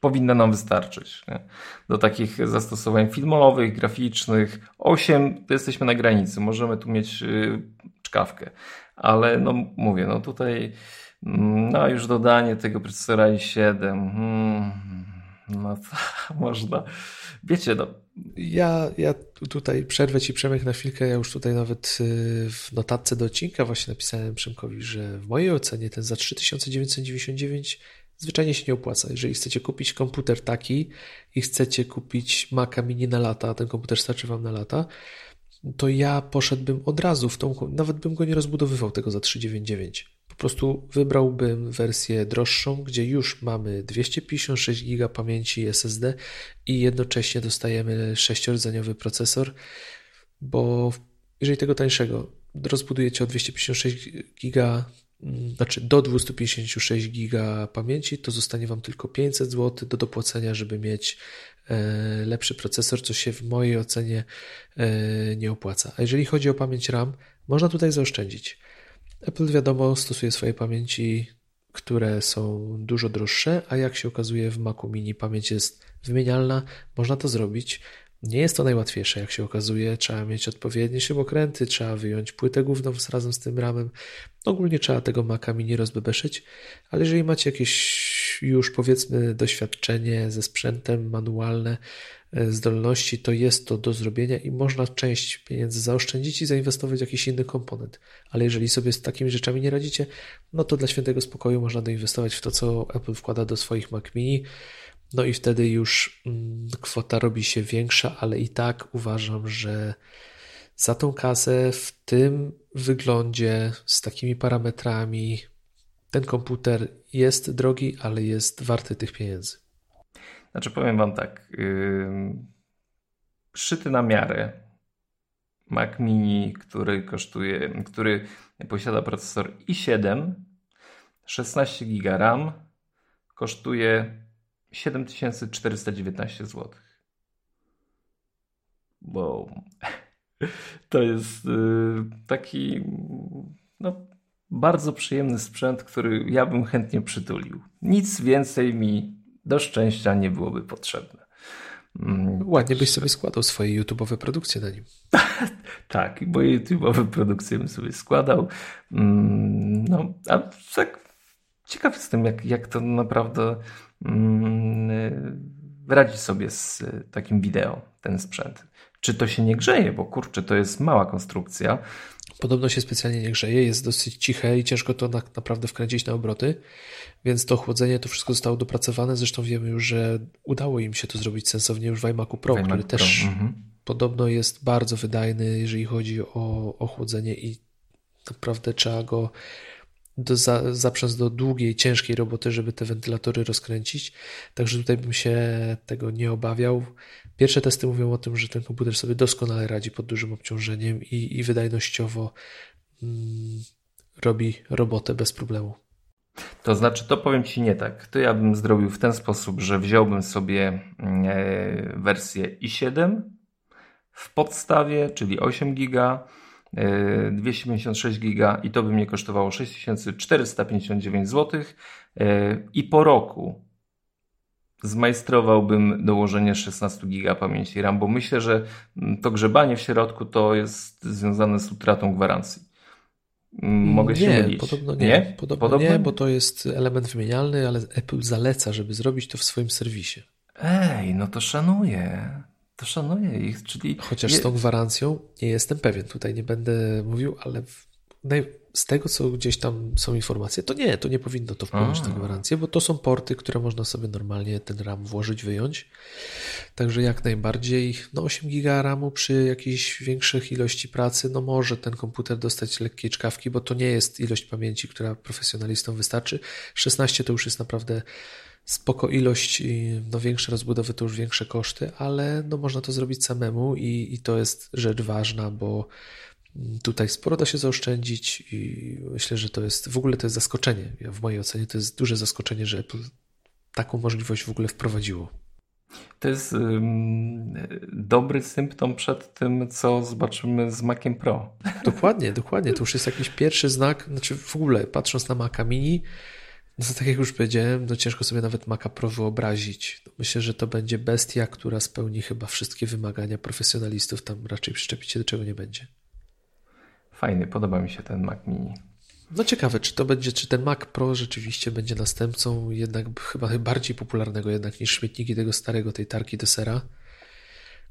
powinna nam wystarczyć nie? do takich zastosowań filmowych, graficznych. 8 to jesteśmy na granicy, możemy tu mieć yy, czkawkę, ale no mówię, no tutaj mm, no już dodanie tego procesora i7 hmm, no to można, wiecie no. Ja, ja tutaj przerwę Ci Przemek na chwilkę, ja już tutaj nawet y, w notatce do odcinka właśnie napisałem Przemkowi, że w mojej ocenie ten za 3999 zwyczajnie się nie opłaca. Jeżeli chcecie kupić komputer taki i chcecie kupić Maca Mini na lata, a ten komputer starczy Wam na lata, to ja poszedłbym od razu w tą, nawet bym go nie rozbudowywał tego za 399. Po prostu wybrałbym wersję droższą, gdzie już mamy 256 GB pamięci SSD i jednocześnie dostajemy 6-rdzeniowy procesor, bo jeżeli tego tańszego rozbudujecie o 256 giga, mm, znaczy do 256 giga pamięci, to zostanie Wam tylko 500 zł do dopłacenia, żeby mieć e, lepszy procesor, co się w mojej ocenie e, nie opłaca. A jeżeli chodzi o pamięć RAM, można tutaj zaoszczędzić. Apple wiadomo stosuje swoje pamięci, które są dużo droższe, a jak się okazuje w Macu Mini pamięć jest wymienialna, można to zrobić. Nie jest to najłatwiejsze, jak się okazuje. Trzeba mieć odpowiednie śrubokręty, trzeba wyjąć płytę główną razem z tym ramem. Ogólnie trzeba tego Maca Mini rozbebeszyć, ale jeżeli macie jakieś już powiedzmy doświadczenie ze sprzętem manualne, e, zdolności, to jest to do zrobienia i można część pieniędzy zaoszczędzić i zainwestować w jakiś inny komponent. Ale jeżeli sobie z takimi rzeczami nie radzicie, no to dla świętego spokoju można doinwestować w to, co Apple wkłada do swoich Mac Mini. No i wtedy już mm, kwota robi się większa, ale i tak uważam, że za tą kasę w tym wyglądzie, z takimi parametrami, ten komputer jest drogi, ale jest warty tych pieniędzy. Znaczy, powiem Wam tak. Yy, szyty na miarę Mac Mini, który kosztuje, który posiada procesor i7, 16 GB RAM, kosztuje 7419 zł. Bo to jest yy, taki no, bardzo przyjemny sprzęt, który ja bym chętnie przytulił. Nic więcej mi do szczęścia nie byłoby potrzebne. Mm, Ładnie byś sobie składał swoje YouTube'owe produkcje na nim. tak, moje YouTube'owe produkcje bym sobie składał. Mm, no, a tak ciekaw jestem, jak, jak to naprawdę radzi sobie z takim wideo, ten sprzęt. Czy to się nie grzeje, bo kurczę, to jest mała konstrukcja. Podobno się specjalnie nie grzeje, jest dosyć ciche i ciężko to na, naprawdę wkręcić na obroty, więc to chłodzenie, to wszystko zostało dopracowane. Zresztą wiemy już, że udało im się to zrobić sensownie już w iMacu Pro, który Pro. też mhm. podobno jest bardzo wydajny, jeżeli chodzi o, o chłodzenie i naprawdę trzeba go do, za, zaprząc do długiej, ciężkiej roboty, żeby te wentylatory rozkręcić. Także tutaj bym się tego nie obawiał. Pierwsze testy mówią o tym, że ten komputer sobie doskonale radzi pod dużym obciążeniem i, i wydajnościowo mm, robi robotę bez problemu. To znaczy, to powiem Ci nie tak. To ja bym zrobił w ten sposób, że wziąłbym sobie e, wersję i7 w podstawie, czyli 8 giga 256 e, giga i to by mnie kosztowało 6459 zł e, i po roku zmajstrowałbym dołożenie 16 giga pamięci RAM, bo myślę, że to grzebanie w środku to jest związane z utratą gwarancji. Mogę się nie, mylić. Podobno nie. nie? Podobno, podobno nie, bo to jest element wymienialny, ale Apple zaleca, żeby zrobić to w swoim serwisie. Ej, no to szanuję to szanuję ich, czyli... Chociaż z tą gwarancją nie jestem pewien, tutaj nie będę mówił, ale z tego, co gdzieś tam są informacje, to nie, to nie powinno to wpłynąć na gwarancję, bo to są porty, które można sobie normalnie ten RAM włożyć, wyjąć. Także jak najbardziej, no 8 giga RAMu przy jakiejś większych ilości pracy, no może ten komputer dostać lekkie czkawki, bo to nie jest ilość pamięci, która profesjonalistom wystarczy. 16 to już jest naprawdę spoko ilość, no większe rozbudowy to już większe koszty, ale no można to zrobić samemu i, i to jest rzecz ważna, bo tutaj sporo da się zaoszczędzić i myślę, że to jest, w ogóle to jest zaskoczenie. W mojej ocenie to jest duże zaskoczenie, że Apple taką możliwość w ogóle wprowadziło. To jest um, dobry symptom przed tym, co zobaczymy z Maciem Pro. Dokładnie, dokładnie. To już jest jakiś pierwszy znak, znaczy w ogóle patrząc na Maca Mini, no to tak jak już powiedziałem, no ciężko sobie nawet Maca Pro wyobrazić. Myślę, że to będzie bestia, która spełni chyba wszystkie wymagania profesjonalistów. Tam raczej przyczepić się do czego nie będzie. Fajny, podoba mi się ten Mac Mini. No ciekawe, czy to będzie, czy ten Mac Pro rzeczywiście będzie następcą jednak chyba bardziej popularnego jednak niż śmietniki tego starego, tej tarki do sera,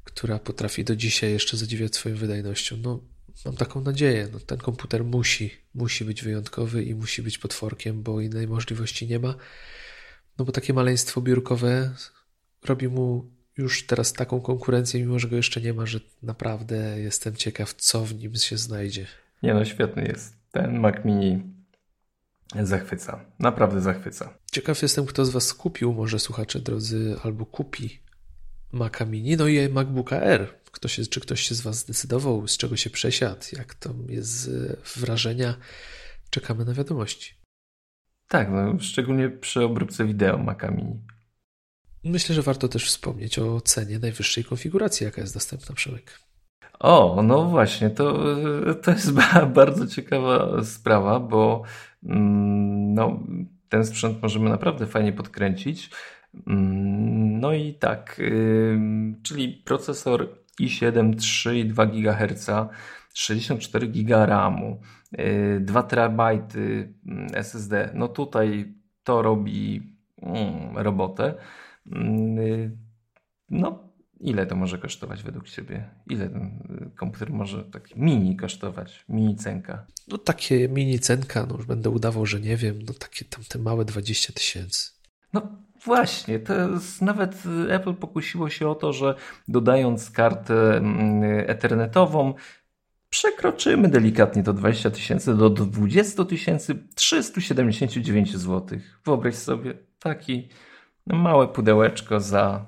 która potrafi do dzisiaj jeszcze zadziwiać swoją wydajnością. No mam taką nadzieję. No, ten komputer musi, musi być wyjątkowy i musi być potworkiem, bo innej możliwości nie ma. No bo takie maleństwo biurkowe robi mu już teraz taką konkurencję, mimo że go jeszcze nie ma, że naprawdę jestem ciekaw, co w nim się znajdzie. Nie no, świetny jest. Ten Mac Mini zachwyca. Naprawdę zachwyca. Ciekaw jestem, kto z Was kupił, może słuchacze drodzy, albo kupi Maca Mini, no i MacBooka R, Ktoś, czy ktoś się z Was zdecydował, z czego się przesiadł, jak to jest wrażenia. Czekamy na wiadomości. Tak, no, szczególnie przy obróbce wideo Maca Mini. Myślę, że warto też wspomnieć o cenie najwyższej konfiguracji, jaka jest dostępna, Przemek. O, no właśnie, to, to jest bardzo ciekawa sprawa, bo mm, no, ten sprzęt możemy naprawdę fajnie podkręcić. Mm, no i tak, czyli procesor i7 3,2 GHz, 64 GB RAMu, 2 TB SSD. No tutaj to robi mm, robotę. No Ile to może kosztować według Ciebie? Ile ten y, komputer może taki mini kosztować? Mini cenka? No takie mini cenka, no już będę udawał, że nie wiem, no takie tam te małe 20 tysięcy. No właśnie, to jest, nawet Apple pokusiło się o to, że dodając kartę mm, ethernetową przekroczymy delikatnie to 20 tysięcy do 20 379 zł. Wyobraź sobie taki małe pudełeczko za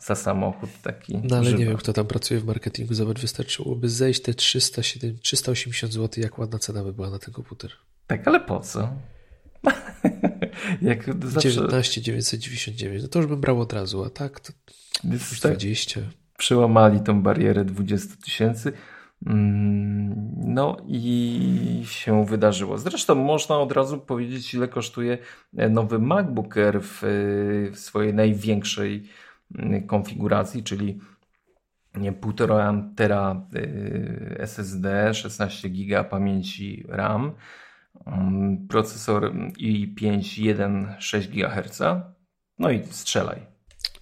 za samochód taki. No ale nie wiem, kto tam pracuje w marketingu. Zobacz, wystarczyłoby zejść te 307, 380 zł, jak ładna cena by była na ten komputer. Tak, ale po co? jak zawsze... 19 999, no to już bym brał od razu, a tak to już 20. Tak, przełamali tą barierę 20 tysięcy. Mm, no i się wydarzyło. Zresztą można od razu powiedzieć, ile kosztuje nowy MacBook Air w, w swojej największej konfiguracji, czyli 1,5 tera SSD, 16 GB pamięci RAM, mm, procesor i5 1,6 GHz. No i strzelaj.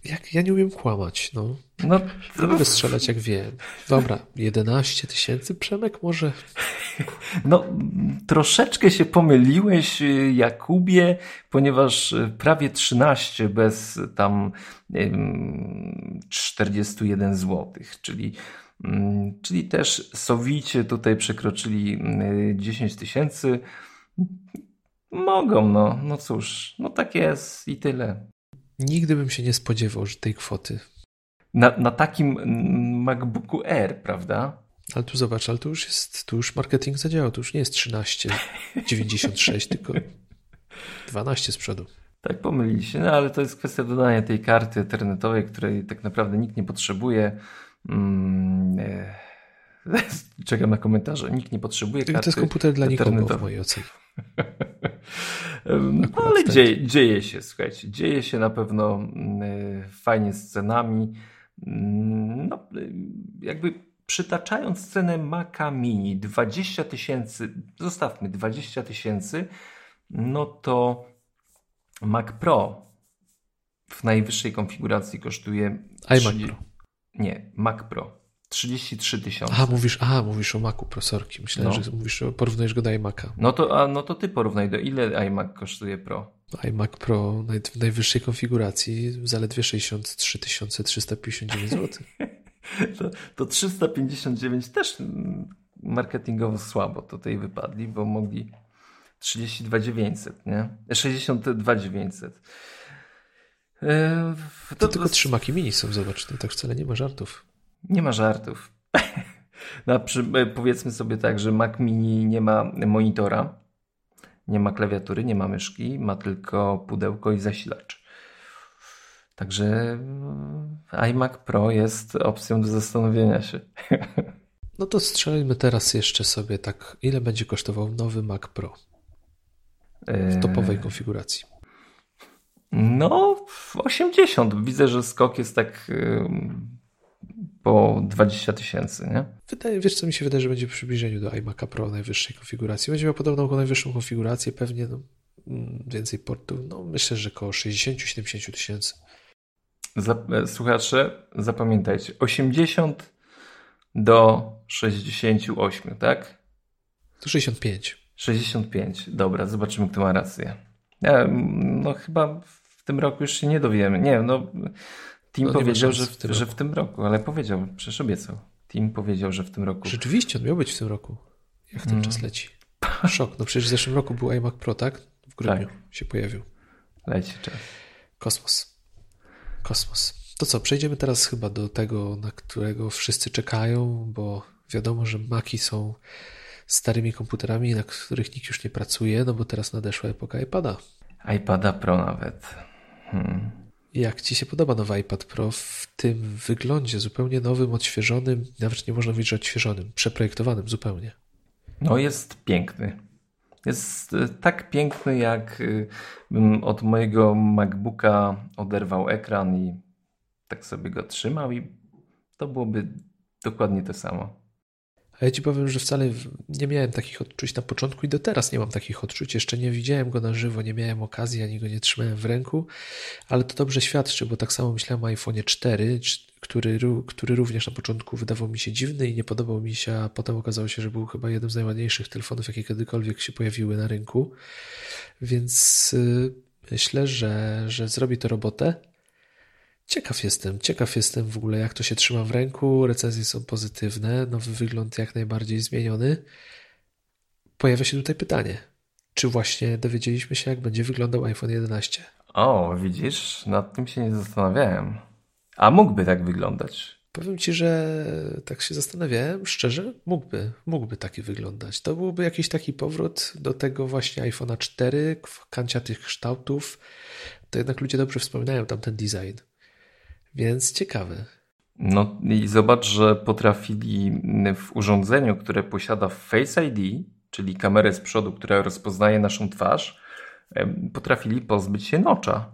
Jak ja nie umiem kłamać, no. No, to... Mogę strzelać jak wiem. Dobra, 11 tysięcy, Przemek, może? No, troszeczkę się pomyliłeś, Jakubie, ponieważ prawie 13 bez tam 41 zł, czyli mm, Czyli też sowicie tutaj przekroczyli 10 mm, tysięcy. Mogą, no, no cóż, no tak jest i tyle. Nigdy bym się nie spodziewał, że tej kwoty. Na, na takim MacBooku Air, prawda? Ale tu zobacz, ale tu już jest, tu już marketing zadziałał, tu już nie jest 13,96, tylko 12 z przodu. Tak, pomylili się, no ale to jest kwestia dodania tej karty internetowej, której tak naprawdę nikt nie potrzebuje. Hmm, Czekam na komentarze. Nikt nie potrzebuje karty To jest komputer dla nikogo w mojej ocenie. no, ale dzieje, dzieje się, słuchajcie. Dzieje się na pewno mm, fajnie z cenami. Mm, no, jakby przytaczając cenę Maca Mini 20 tysięcy, zostawmy 20 tysięcy, no to Mac Pro w najwyższej konfiguracji kosztuje iMac 30... Pro. Nie, Mac Pro 33 tysiące. A, mówisz, a, mówisz o Macu prosorki. Myślałem, no. że mówisz, porównujesz go do iMac'a. No to, a, no to ty porównaj, do ile iMac kosztuje Pro? iMac Pro w najwyższej konfiguracji zaledwie 63 359 zł. to, to 359 też marketingowo słabo tutaj wypadli, bo mogli 32 900, nie? 62 900. E, to, to tylko trzy Maki Mini są, zobacz, to tak wcale nie ma żartów. Nie ma żartów. No, przy, e, powiedzmy sobie tak, że Mac Mini nie ma monitora, nie ma klawiatury, nie ma myszki, ma tylko pudełko i zasilacz. Także e, iMac Pro jest opcją do zastanowienia się. No to strzelmy teraz jeszcze sobie tak, ile będzie kosztował nowy Mac Pro w topowej konfiguracji. No, 80. Widzę, że skok jest tak po 20 tysięcy, nie? Wydaje, wiesz co mi się wydaje, że będzie w przybliżeniu do iMac'a Pro najwyższej konfiguracji. Będzie miał podobną najwyższą konfigurację, pewnie no, mm, więcej portów. No, myślę, że około 60-70 tysięcy. E, słuchacze, zapamiętajcie, 80 do 68, tak? To 65. 65, dobra, zobaczymy, kto ma rację. Ja, no chyba tym roku już się nie dowiemy. Nie, no Tim no, powiedział, że w, w że w tym roku, ale powiedział, przecież obiecał. Tim powiedział, że w tym roku. Rzeczywiście, on miał być w tym roku. Jak ten mm. czas leci. Szok. No przecież w zeszłym roku był iMac Pro, tak? W grudniu tak. się pojawił. Leci czas. Kosmos. Kosmos. To co, przejdziemy teraz chyba do tego, na którego wszyscy czekają, bo wiadomo, że Maki są starymi komputerami, na których nikt już nie pracuje, no bo teraz nadeszła epoka iPada. iPada Pro nawet. Hmm. Jak Ci się podoba nowy iPad Pro w tym wyglądzie zupełnie nowym, odświeżonym, nawet nie można mówić, że odświeżonym, przeprojektowanym zupełnie? No jest piękny. Jest e, tak piękny, jak e, bym od mojego MacBooka oderwał ekran i tak sobie go trzymał i to byłoby dokładnie to samo. A ja ci powiem, że wcale nie miałem takich odczuć na początku i do teraz nie mam takich odczuć. Jeszcze nie widziałem go na żywo, nie miałem okazji, ani go nie trzymałem w ręku, ale to dobrze świadczy, bo tak samo myślałem o iPhone 4, który, który również na początku wydawał mi się dziwny i nie podobał mi się, a potem okazało się, że był chyba jednym z najładniejszych telefonów, jakie kiedykolwiek się pojawiły na rynku. Więc y, myślę, że, że zrobi to robotę. Ciekaw jestem, ciekaw jestem w ogóle, jak to się trzyma w ręku. Recenzje są pozytywne, nowy wygląd jak najbardziej zmieniony. Pojawia się tutaj pytanie, czy właśnie dowiedzieliśmy się, jak będzie wyglądał iPhone 11? O, widzisz, nad tym się nie zastanawiałem. A mógłby tak wyglądać. Powiem ci, że tak się zastanawiałem, szczerze, mógłby, mógłby taki wyglądać. To byłby jakiś taki powrót do tego właśnie iPhone'a 4, kancia tych kształtów. To jednak ludzie dobrze wspominają tam ten design. Więc ciekawe. No i zobacz, że potrafili w urządzeniu, które posiada Face ID, czyli kamerę z przodu, która rozpoznaje naszą twarz, potrafili pozbyć się nocza.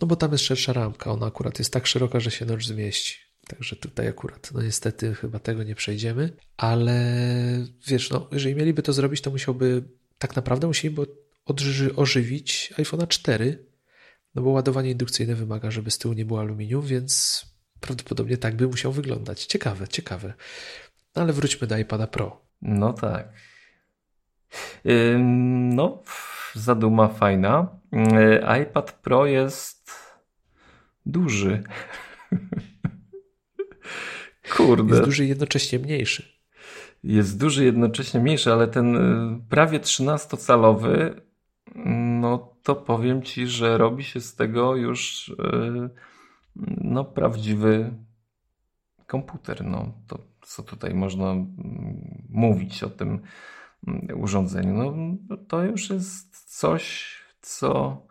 No bo tam jest szersza ramka, ona akurat jest tak szeroka, że się nocz zmieści. Także tutaj akurat, no niestety chyba tego nie przejdziemy, ale wiesz, no jeżeli mieliby to zrobić, to musiałby, tak naprawdę musieliby ożywić iPhone'a 4 no bo ładowanie indukcyjne wymaga, żeby z tyłu nie było aluminium, więc prawdopodobnie tak by musiał wyglądać. Ciekawe, ciekawe. No ale wróćmy do iPada Pro. No tak. No, zaduma fajna. Yy, iPad Pro jest duży. Kurde. Jest duży i jednocześnie mniejszy. Jest duży, jednocześnie mniejszy, ale ten y, prawie 13-calowy no to powiem Ci, że robi się z tego już e, no, prawdziwy komputer. No, to co tutaj można mm, mówić o tym mm, urządzeniu? No, to już jest coś, co.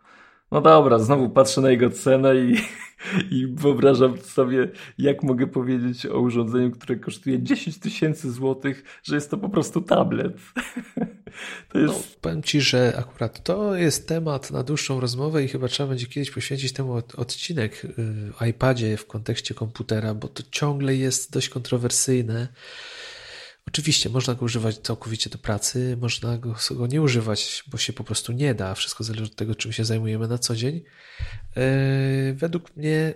No dobra, znowu patrzę na jego cenę i i wyobrażam sobie, jak mogę powiedzieć o urządzeniu, które kosztuje 10 tysięcy złotych, że jest to po prostu tablet. To jest... No, powiem Ci, że akurat to jest temat na dłuższą rozmowę i chyba trzeba będzie kiedyś poświęcić temu odcinek y, o iPadzie w kontekście komputera, bo to ciągle jest dość kontrowersyjne. Oczywiście można go używać całkowicie do pracy, można go, go, nie używać, bo się po prostu nie da. Wszystko zależy od tego, czym się zajmujemy na co dzień. Yy, według mnie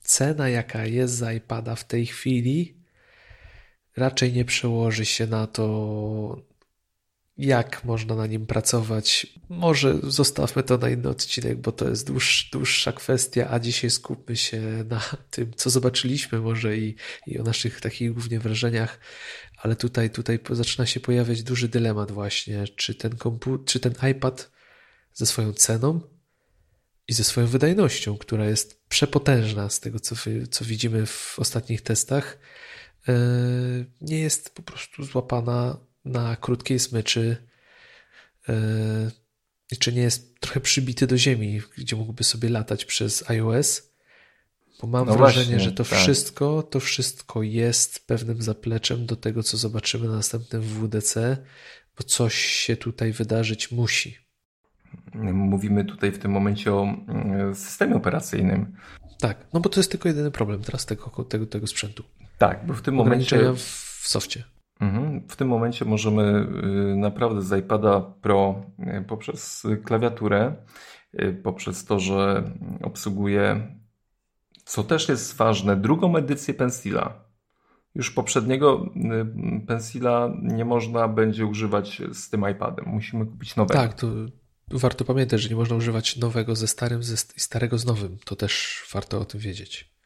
cena, jaka jest za iPada w tej chwili, raczej nie przełoży się na to, jak można na nim pracować. Może zostawmy to na inny odcinek, bo to jest dłuż, dłuższa kwestia, a dzisiaj skupmy się na tym, co zobaczyliśmy może i, i o naszych takich głównie wrażeniach. Ale tutaj, tutaj zaczyna się pojawiać duży dylemat właśnie, czy ten, kompu- czy ten iPad ze swoją ceną i ze swoją wydajnością, która jest przepotężna z tego, co, co widzimy w ostatnich testach, e, nie jest po prostu złapana na krótkiej smyczy e, czy nie jest trochę przybity do ziemi, gdzie mógłby sobie latać przez iOS. Bo mam no wrażenie, właśnie, że to tak. wszystko, to wszystko jest pewnym zapleczem do tego, co zobaczymy na następnym WDC, bo coś się tutaj wydarzyć musi. Mówimy tutaj w tym momencie o mm, systemie operacyjnym. Tak, no bo to jest tylko jedyny problem teraz tego, tego, tego sprzętu. Tak, bo w tym momencie. w softie. Mhm. W tym momencie możemy y, naprawdę z iPada Pro y, poprzez klawiaturę, y, poprzez to, że obsługuje, co też jest ważne, drugą edycję Pencila. Już poprzedniego Pencila nie można będzie używać z tym iPadem. Musimy kupić nowego. Tak, to warto pamiętać, że nie można używać nowego ze starym i starego z nowym. To też warto o tym wiedzieć.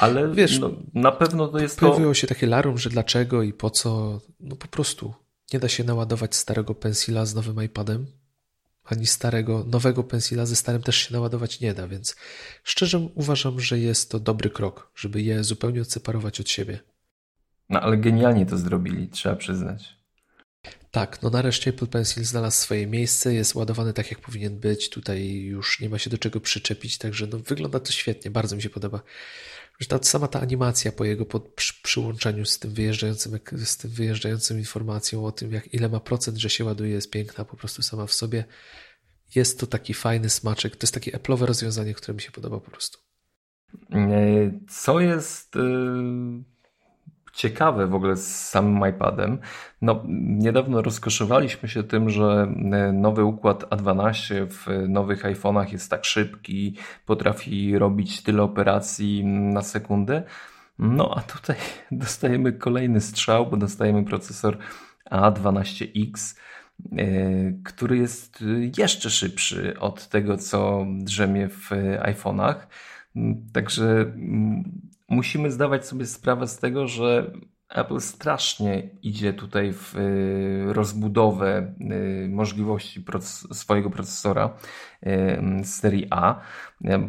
Ale wiesz, no, na pewno to jest pojawiło to... się takie larum, że dlaczego i po co. No po prostu nie da się naładować starego pensila z nowym iPadem. Ani starego, nowego pensila ze starym też się naładować nie da, więc szczerze uważam, że jest to dobry krok, żeby je zupełnie odseparować od siebie. No ale genialnie to zrobili, trzeba przyznać. Tak, no nareszcie Apple Pencil znalazł swoje miejsce, jest ładowany tak jak powinien być, tutaj już nie ma się do czego przyczepić, także no wygląda to świetnie, bardzo mi się podoba. Że ta, sama ta animacja po jego pod, przy, przyłączeniu z tym wyjeżdżającym, z tym wyjeżdżającym informacją o tym, jak ile ma procent, że się ładuje, jest piękna po prostu sama w sobie. Jest to taki fajny smaczek, to jest takie Apple'owe rozwiązanie, które mi się podoba po prostu. E, co jest... Yy ciekawe w ogóle z samym iPadem. No, niedawno rozkoszowaliśmy się tym, że e, nowy układ A12 w nowych iPhone'ach jest tak szybki, potrafi robić tyle operacji na sekundę. No a tutaj dostajemy kolejny strzał, bo dostajemy procesor A12X, e, który jest jeszcze szybszy od tego, co drzemie w iPhone'ach. Także musimy zdawać sobie sprawę z tego, że Apple strasznie idzie tutaj w y, rozbudowę y, możliwości swojego procesora y, z serii A.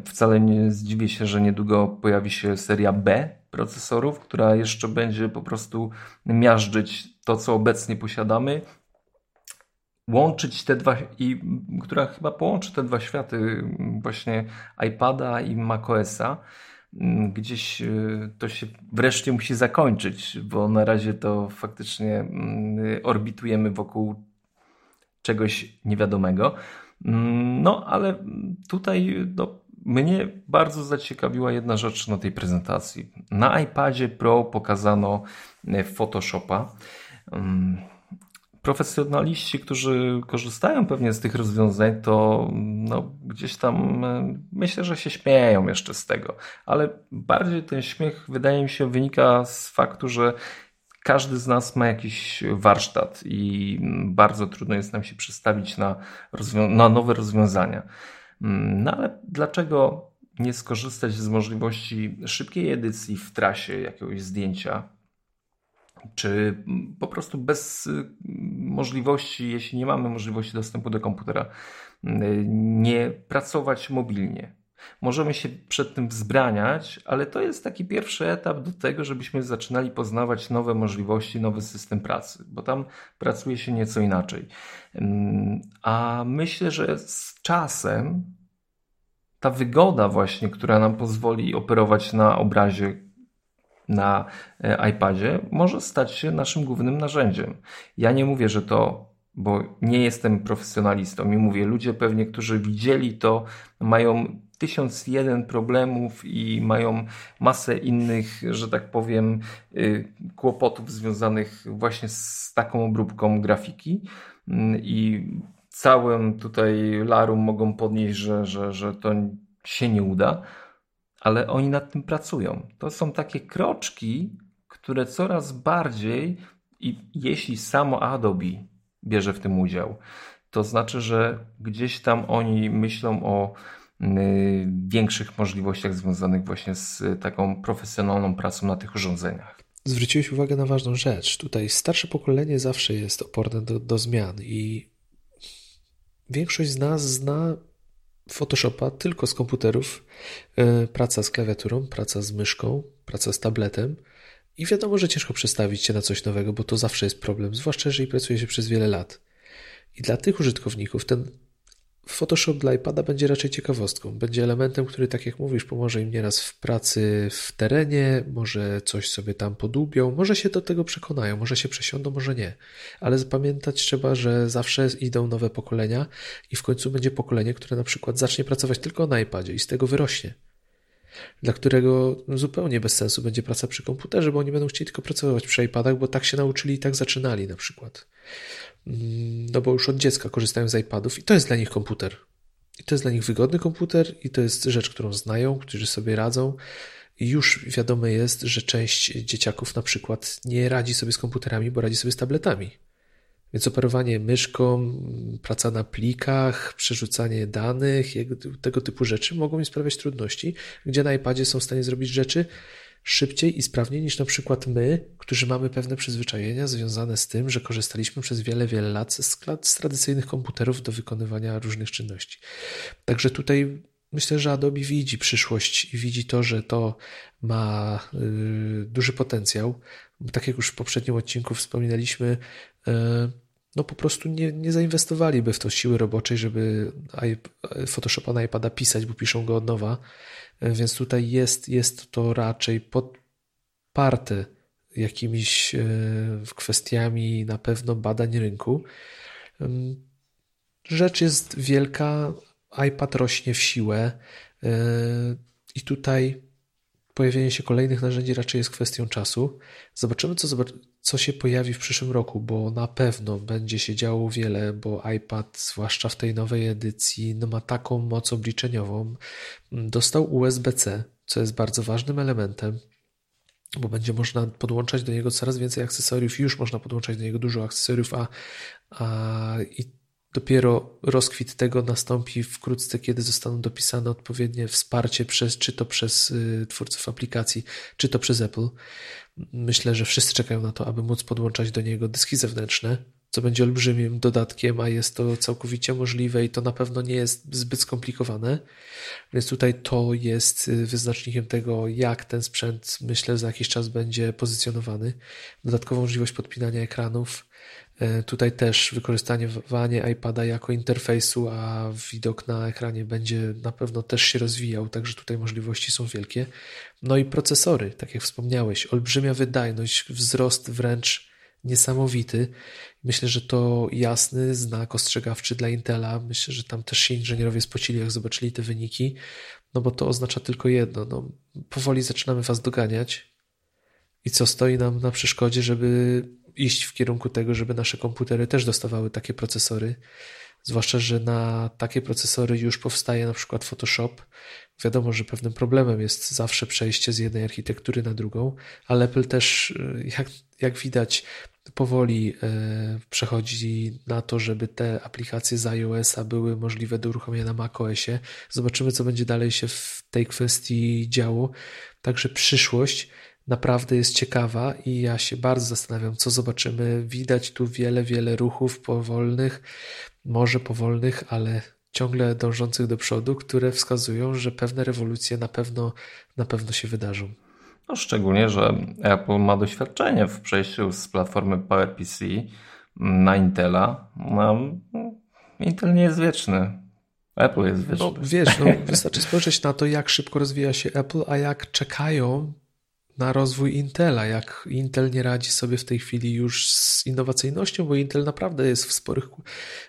Wcale nie zdziwię się, że niedługo pojawi się seria B procesorów, która jeszcze będzie po prostu miażdżyć to, co obecnie posiadamy, łączyć te dwa i która chyba połączy te dwa światy właśnie iPada i macOSa. Mm, gdzieś y, to się wreszcie musi zakończyć, bo na razie to faktycznie mm, orbitujemy wokół czegoś niewiadomego. Mm, no, ale tutaj no, mnie bardzo zaciekawiła jedna rzecz na tej prezentacji. Na iPadzie Pro pokazano e, Photoshopa profesjonaliści, którzy korzystają pewnie z tych rozwiązań, to no, gdzieś tam e, myślę, że się śmieją jeszcze z tego, ale bardziej ten śmiech wydaje mi się wynika z faktu, że każdy z nas ma jakiś warsztat i bardzo trudno jest nam się przestawić na, na nowe rozwiązania. Mm, no ale dlaczego nie skorzystać z możliwości szybkiej edycji w trasie jakiegoś zdjęcia, czy po prostu bez y, możliwości, jeśli nie mamy możliwości dostępu do komputera, y, nie pracować mobilnie. Możemy się przed tym wzbraniać, ale to jest taki pierwszy etap do tego, żebyśmy zaczynali poznawać nowe możliwości, nowy system pracy, bo tam pracuje się nieco inaczej. A myślę, że z czasem ta wygoda właśnie, która nam pozwoli operować na obrazie na e, iPadzie może stać się naszym głównym narzędziem. Ja nie mówię, że to, bo nie jestem profesjonalistą i mówię, ludzie pewnie, którzy widzieli to, mają tysiąc jeden problemów i mają masę innych, że tak powiem, y, kłopotów związanych właśnie z taką obróbką grafiki mm, i całym tutaj larum mogą podnieść, że, że, że to się nie uda ale oni nad tym pracują. To są takie kroczki, które coraz bardziej, i jeśli samo Adobe bierze w tym udział, to znaczy, że gdzieś tam oni myślą o y, większych możliwościach związanych właśnie z taką profesjonalną pracą na tych urządzeniach. Zwróciłeś uwagę na ważną rzecz. Tutaj starsze pokolenie zawsze jest oporne do, do zmian i większość z nas zna Photoshopa tylko z komputerów, e, praca z klawiaturą, praca z myszką, praca z tabletem. I wiadomo, że ciężko przestawić się na coś nowego, bo to zawsze jest problem, zwłaszcza jeżeli pracuje się przez wiele lat. I dla tych użytkowników ten Photoshop dla iPada będzie raczej ciekawostką. Będzie elementem, który, tak jak mówisz, pomoże im nieraz w pracy w terenie, może coś sobie tam podubią, może się do tego przekonają, może się przesiądą, może nie. Ale zapamiętać trzeba, że zawsze idą nowe pokolenia i w końcu będzie pokolenie, które na przykład zacznie pracować tylko na iPadzie i z tego wyrośnie. Dla którego zupełnie bez sensu będzie praca przy komputerze, bo oni będą chcieli tylko pracować przy iPadach, bo tak się nauczyli i tak zaczynali na przykład. Mm, no bo już od dziecka korzystają z iPadów i to jest dla nich komputer. I to jest dla nich wygodny komputer i to jest rzecz, którą znają, którzy sobie radzą. I już wiadome jest, że część dzieciaków na przykład nie radzi sobie z komputerami, bo radzi sobie z tabletami. Więc operowanie myszką, praca na plikach, przerzucanie danych, tego typu rzeczy mogą im sprawiać trudności, gdzie na iPadzie są w stanie zrobić rzeczy, szybciej i sprawniej niż na przykład my, którzy mamy pewne przyzwyczajenia związane z tym, że korzystaliśmy przez wiele, wiele lat z, z tradycyjnych komputerów do wykonywania różnych czynności. Także tutaj myślę, że Adobe widzi przyszłość i widzi to, że to ma y, duży potencjał. Tak jak już w poprzednim odcinku wspominaliśmy, y, no po prostu nie, nie zainwestowaliby w to siły roboczej, żeby Photoshopa na iPada pisać, bo piszą go od nowa. Y, więc tutaj jest, jest to raczej podparte jakimiś kwestiami na pewno badań rynku. Rzecz jest wielka, iPad rośnie w siłę yy, i tutaj pojawienie się kolejnych narzędzi raczej jest kwestią czasu. Zobaczymy, co, co się pojawi w przyszłym roku, bo na pewno będzie się działo wiele, bo iPad, zwłaszcza w tej nowej edycji, no ma taką moc obliczeniową. Dostał USB-C, co jest bardzo ważnym elementem bo będzie można podłączać do niego coraz więcej akcesoriów. Już można podłączać do niego dużo akcesoriów, a, a i Dopiero rozkwit tego nastąpi wkrótce, kiedy zostaną dopisane odpowiednie wsparcie przez, czy to przez y, twórców aplikacji, czy to przez Apple. Myślę, że wszyscy czekają na to, aby móc podłączać do niego dyski zewnętrzne, co będzie olbrzymim dodatkiem, a jest to całkowicie możliwe i to na pewno nie jest zbyt skomplikowane. Więc tutaj to jest y, wyznacznikiem tego, jak ten sprzęt, myślę, za jakiś czas będzie pozycjonowany. Dodatkową możliwość podpinania ekranów, tutaj też wykorzystywanie iPada jako interfejsu, a widok na ekranie będzie na pewno też się rozwijał, także tutaj możliwości są wielkie. No i procesory, tak jak wspomniałeś, olbrzymia wydajność, wzrost wręcz niesamowity. Myślę, że to jasny znak ostrzegawczy dla Intela. Myślę, że tam też się inżynierowie spocili, jak zobaczyli te wyniki, no bo to oznacza tylko jedno. No, powoli zaczynamy Was doganiać. I co stoi nam na przeszkodzie, żeby iść w kierunku tego, żeby nasze komputery też dostawały takie procesory. Zwłaszcza, że na takie procesory już powstaje na przykład Photoshop. Wiadomo, że pewnym problemem jest zawsze przejście z jednej architektury na drugą, ale Apple też, y, jak, jak widać, powoli e, przechodzi na to, żeby te aplikacje z iOS-a były możliwe do uruchomienia na macOSie. Zobaczymy, co będzie dalej się w tej kwestii działo. Także przyszłość naprawdę jest ciekawa i ja się bardzo zastanawiam, co zobaczymy. Widać tu wiele, wiele ruchów powolnych, może powolnych, ale ciągle dążących do przodu, które wskazują, że pewne rewolucje na pewno, na pewno się wydarzą. No, szczególnie, że Apple ma doświadczenie w przejściu z platformy PowerPC na Intela. No, Intel nie jest wieczny. Apple jest wieczny. No, wiesz, no, wystarczy spojrzeć na to, jak szybko rozwija się Apple, a jak czekają na rozwój Intela, jak Intel nie radzi sobie w tej chwili już z innowacyjnością, bo Intel naprawdę jest w sporych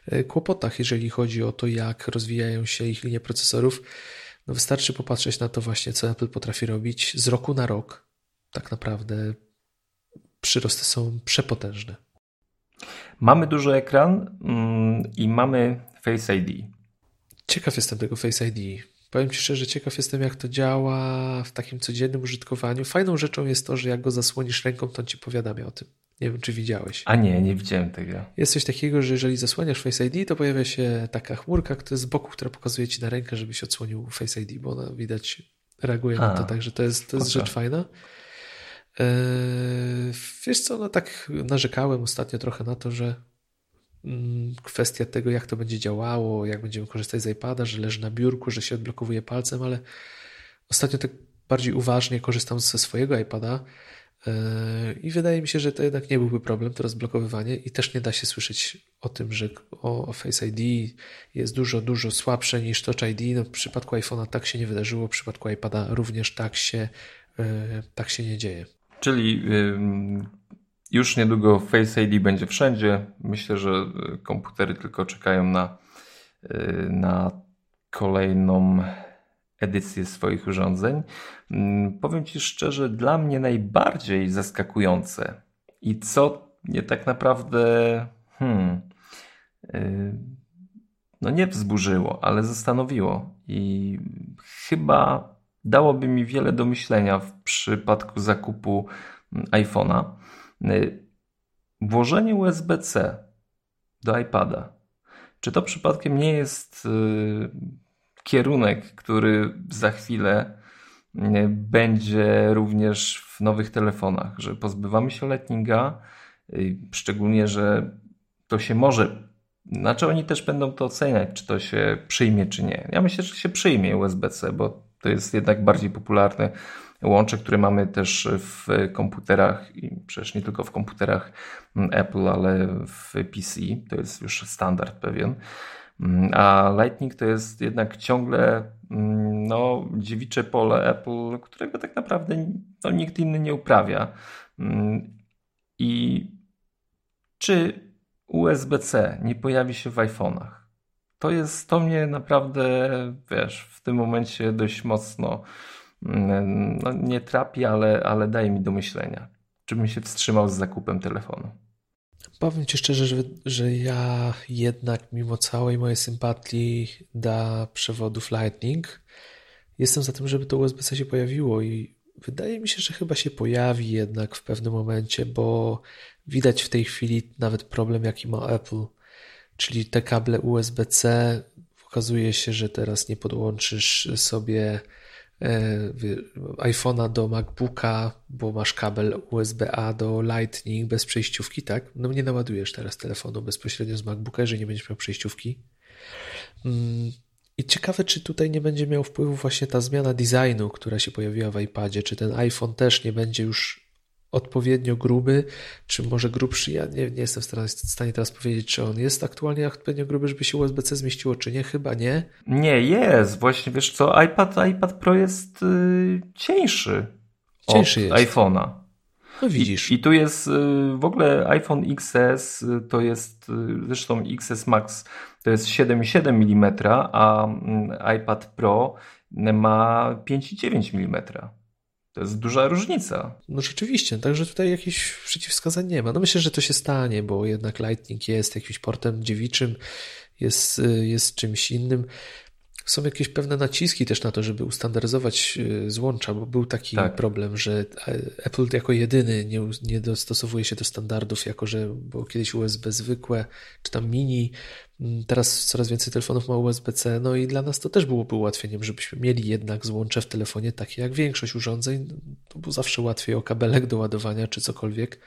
e, kłopotach, jeżeli chodzi o to, jak rozwijają się ich linie procesorów. No wystarczy popatrzeć na to właśnie, co Apple potrafi robić z roku na rok. Tak naprawdę przyrosty są przepotężne. Mamy duży ekran mm, i mamy Face ID. Ciekaw jestem tego Face ID. Powiem Ci szczerze, ciekaw jestem, jak to działa w takim codziennym użytkowaniu. Fajną rzeczą jest to, że jak go zasłonisz ręką, to on Ci powiadamia o tym. Nie wiem, czy widziałeś. A nie, nie widziałem tego. Jest coś takiego, że jeżeli zasłaniasz Face ID, to pojawia się taka chmurka, która jest z boku, która pokazuje Ci na rękę, żebyś odsłonił Face ID, bo ona widać reaguje A, na to, także to jest, to jest rzecz fajna. Eee, wiesz co, no tak narzekałem ostatnio trochę na to, że kwestia tego, jak to będzie działało, jak będziemy korzystać z iPada, że leży na biurku, że się odblokowuje palcem, ale ostatnio tak bardziej uważnie korzystam ze swojego iPada yy, i wydaje mi się, że to jednak nie byłby problem, to rozblokowywanie i też nie da się słyszeć o tym, że o Face ID jest dużo, dużo słabsze niż Touch ID. No, w przypadku iPhone'a tak się nie wydarzyło, w przypadku iPada również tak się, yy, tak się nie dzieje. Czyli już niedługo Face ID będzie wszędzie. Myślę, że e, komputery tylko czekają na, e, na kolejną edycję swoich urządzeń. Mm, powiem Ci szczerze, dla mnie najbardziej zaskakujące i co mnie tak naprawdę hmm, e, no nie wzburzyło, ale zastanowiło i chyba dałoby mi wiele do myślenia w przypadku zakupu mm, iPhone'a. Y, włożenie USB-C do iPada. Czy to przypadkiem nie jest y, kierunek, który za chwilę będzie również w nowych telefonach, że pozbywamy się Lightninga, szczególnie, że to się może znaczy oni też będą to oceniać, czy to się przyjmie, czy nie. Ja myślę, że się przyjmie USB-C, bo to jest jednak bardziej popularne łącze, które mamy też w komputerach i przecież nie tylko w komputerach Apple, ale w PC. To jest już standard pewien. A Lightning to jest jednak ciągle no, dziewicze pole Apple, którego tak naprawdę no, nikt inny nie uprawia. I czy USB-C nie pojawi się w iPhone'ach? To jest, to mnie naprawdę, wiesz, w tym momencie dość mocno mm, no, nie trapi, ale, ale daje mi do myślenia. Czy bym się wstrzymał z zakupem telefonu? Powiem Ci szczerze, że, że ja jednak mimo całej mojej sympatii dla przewodów Lightning jestem za tym, żeby to USB-C się pojawiło i wydaje mi się, że chyba się pojawi jednak w pewnym momencie, bo widać w tej chwili nawet problem, jaki ma Apple, czyli te kable USB-C. Okazuje się, że teraz nie podłączysz sobie iPhone'a do MacBooka, bo masz kabel USB-A do Lightning bez przejściówki, tak? No nie naładujesz teraz telefonu bezpośrednio z MacBooka, jeżeli nie będziesz miał przejściówki. Mm, I ciekawe, czy tutaj nie będzie miał wpływu właśnie ta zmiana designu, która się pojawiła w iPadzie, czy ten iPhone też nie będzie już odpowiednio gruby, czy może grubszy. Ja nie, nie jestem w stanie teraz powiedzieć, czy on jest aktualnie odpowiednio gruby, żeby się USB-C zmieściło, czy nie. Chyba nie. Nie, jest. Właśnie wiesz co, iPad, iPad Pro jest yy, cieńszy, cieńszy od iPhone'a. No widzisz. I, I, tu jest yy, w ogóle iPhone XS, yy, to jest yy, zresztą XS Max, to jest 7,7 mm, a iPad Pro ma 5,9 mm. To jest duża różnica. No rzeczywiście, także tutaj jakichś przeciwwskazań nie ma. No myślę, że to się stanie, bo jednak Lightning jest jakimś portem dziewiczym, jest, jest czymś innym. Są jakieś pewne naciski też na to, żeby ustandaryzować y, złącza, bo był taki tak. problem, że Apple jako jedyny nie, nie dostosowuje się do standardów, jako że było kiedyś USB zwykłe, czy tam mini, mm, teraz coraz więcej telefonów ma USB-C, no i dla nas to też byłoby ułatwieniem, żebyśmy mieli jednak złącze w telefonie takie jak większość urządzeń, to było zawsze łatwiej o kabelek do ładowania czy cokolwiek.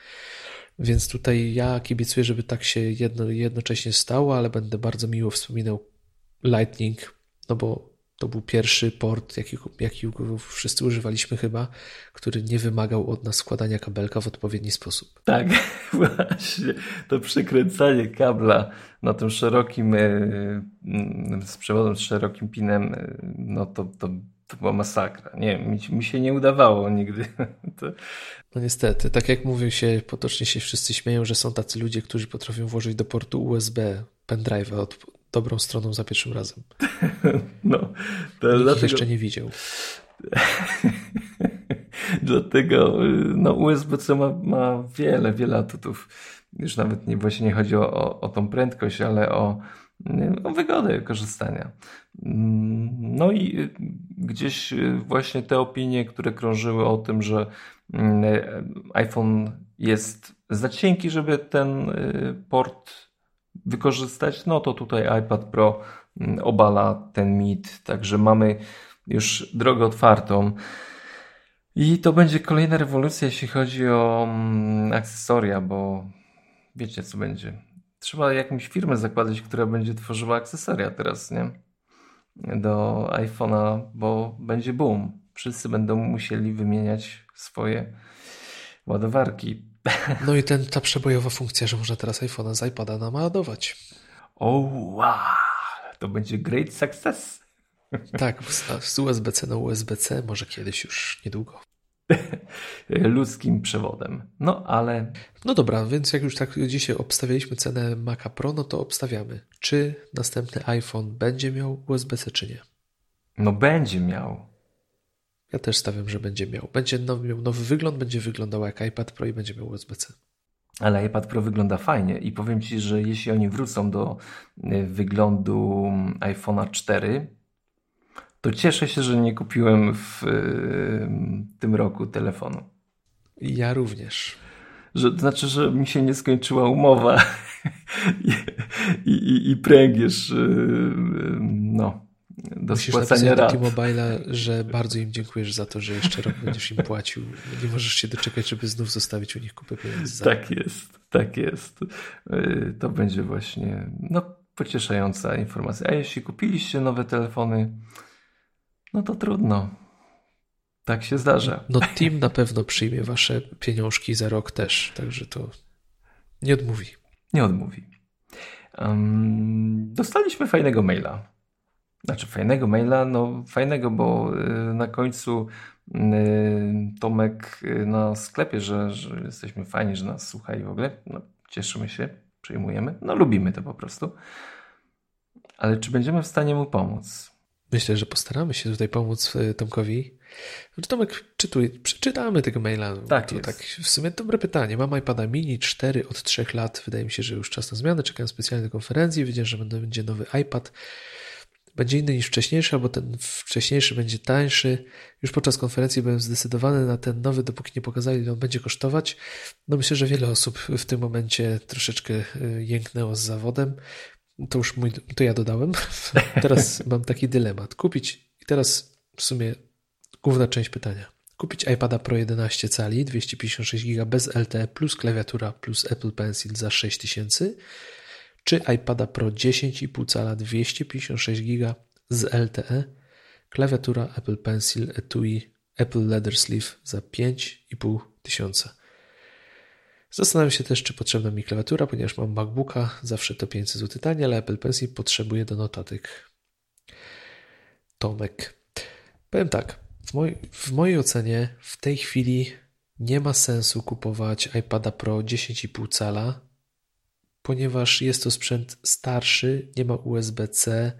Więc tutaj ja kibicuję, żeby tak się jedno, jednocześnie stało, ale będę bardzo miło wspominał Lightning no bo to był pierwszy port, jakiego, jakiego wszyscy używaliśmy chyba, który nie wymagał od nas składania kabelka w odpowiedni sposób. Tak, właśnie. To przykręcanie kabla na tym szerokim, e, mm, z przewodem z szerokim pinem, e, no to, to, to była masakra. Nie, mi, mi się nie udawało nigdy. To... No niestety, tak jak mówią się, potocznie się wszyscy śmieją, że są tacy ludzie, którzy potrafią włożyć do portu USB pendrive'a od, dobrą stroną za pierwszym razem. No, to Nikt dlatego... jeszcze nie widział. dlatego no, USB-C ma, ma wiele, wiele atutów. Już nawet nie, właśnie nie chodzi o, o, o tą prędkość, ale o, o wygodę korzystania. No i gdzieś właśnie te opinie, które krążyły o tym, że iPhone jest za cienki, żeby ten port wykorzystać, no to tutaj iPad Pro mm, obala ten mit, także mamy już drogę otwartą. I to będzie kolejna rewolucja, jeśli chodzi o mm, akcesoria, bo wiecie co będzie. Trzeba jakąś firmę zakładać, która będzie tworzyła akcesoria teraz, nie? Do iPhone'a, bo będzie boom. Wszyscy będą musieli wymieniać swoje ładowarki. No i ten, ta przebojowa funkcja, że można teraz iPhone'a z iPada naładować. O wow, to będzie great success. Tak, z USB-C na USB-C może kiedyś już niedługo. Ludzkim przewodem. No ale. No dobra, więc jak już tak dzisiaj obstawialiśmy cenę Maca Pro, no to obstawiamy. Czy następny iPhone będzie miał USB-C, czy nie? No będzie miał. Ja też stawiam, że będzie miał. Będzie nowy, miał nowy wygląd, będzie wyglądał jak iPad Pro i będzie miał USB-C. Ale iPad Pro wygląda fajnie i powiem Ci, że jeśli oni wrócą do y, wyglądu iPhone'a 4, to cieszę się, że nie kupiłem w y, tym roku telefonu. Ja również. Że, to znaczy, że mi się nie skończyła umowa i, i, i pręgierz y, no, do Musisz spłacania rat. Musisz T-Mobile, że bardzo im dziękujesz za to, że jeszcze rok będziesz im płacił. Nie możesz się doczekać, żeby znów zostawić u nich kupę pieniędzy. Tak jest, tak jest. Y, to będzie właśnie no, pocieszająca informacja. A jeśli kupiliście nowe telefony, no to trudno. Tak się zdarza. No Team na pewno przyjmie wasze pieniążki za rok też, także to nie odmówi. Nie odmówi. Um, dostaliśmy fajnego maila. Znaczy fajnego maila, no fajnego, bo y, na końcu y, Tomek y, na sklepie, że, że jesteśmy fajni, że nas słucha i w ogóle. No, cieszymy się, przyjmujemy. No lubimy to po prostu. Ale czy będziemy w stanie mu pomóc? Myślę, że postaramy się tutaj pomóc Tomkowi. Tomek, czytuj, przeczytamy tego maila. Tak, to tak w sumie dobre pytanie. Mam iPada mini 4 od 3 lat. Wydaje mi się, że już czas na zmianę. Czekam specjalnie do konferencji. Wiedziałem, że będzie nowy iPad będzie inny niż wcześniejszy, albo ten wcześniejszy będzie tańszy. Już podczas konferencji byłem zdecydowany na ten nowy, dopóki nie pokazali, ile on będzie kosztować. No myślę, że wiele osób w tym momencie troszeczkę y, jęknęło z zawodem. To już mój, to ja dodałem. Teraz mam taki dylemat. Kupić, i teraz w sumie główna część pytania. Kupić iPada Pro 11 cali, 256 GB bez LTE plus klawiatura plus Apple Pencil za 6000 czy iPada Pro 10,5 cala 256 GB z LTE, klawiatura Apple Pencil Etui Apple Leather Sleeve za 5,5 tysiąca. Zastanawiam się też, czy potrzebna mi klawiatura, ponieważ mam MacBooka, zawsze to 500 zł taniej, ale Apple Pencil potrzebuje do notatek. Tomek. Powiem tak, w, moj, w mojej ocenie w tej chwili nie ma sensu kupować iPada Pro 10,5 cala ponieważ jest to sprzęt starszy, nie ma USB-C,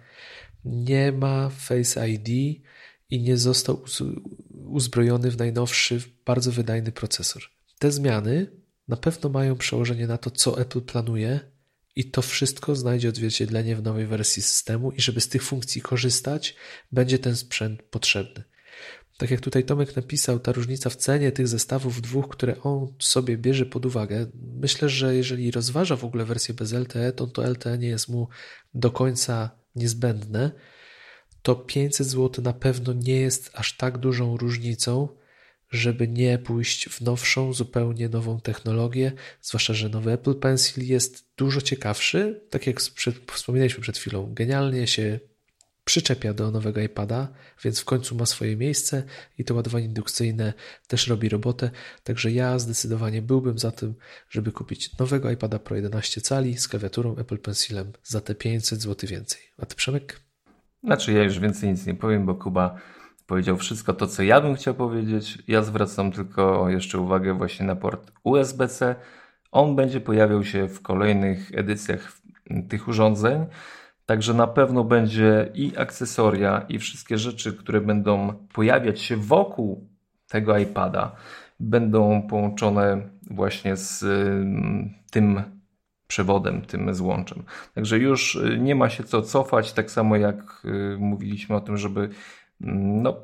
nie ma Face ID i nie został uzbrojony w najnowszy, bardzo wydajny procesor. Te zmiany na pewno mają przełożenie na to, co Apple planuje, i to wszystko znajdzie odzwierciedlenie w nowej wersji systemu, i żeby z tych funkcji korzystać, będzie ten sprzęt potrzebny. Tak jak tutaj Tomek napisał, ta różnica w cenie tych zestawów dwóch, które on sobie bierze pod uwagę, myślę, że jeżeli rozważa w ogóle wersję bez LTE, to to LTE nie jest mu do końca niezbędne, to 500 zł na pewno nie jest aż tak dużą różnicą, żeby nie pójść w nowszą, zupełnie nową technologię, zwłaszcza, że nowy Apple Pencil jest dużo ciekawszy, tak jak wspominaliśmy przed chwilą, genialnie się przyczepia do nowego iPada, więc w końcu ma swoje miejsce i to ładowanie indukcyjne też robi robotę. Także ja zdecydowanie byłbym za tym, żeby kupić nowego iPada Pro 11 cali z klawiaturą Apple Pencilem za te 500 zł więcej. A ty Przemek? Znaczy ja już więcej nic nie powiem, bo Kuba powiedział wszystko to, co ja bym chciał powiedzieć. Ja zwracam tylko jeszcze uwagę właśnie na port USB-C. On będzie pojawiał się w kolejnych edycjach tych urządzeń. Także na pewno będzie i akcesoria, i wszystkie rzeczy, które będą pojawiać się wokół tego iPada, będą połączone właśnie z mm, tym przewodem, tym złączem. Także już y, nie ma się co cofać, tak samo jak y, mówiliśmy o tym, żeby mm, no,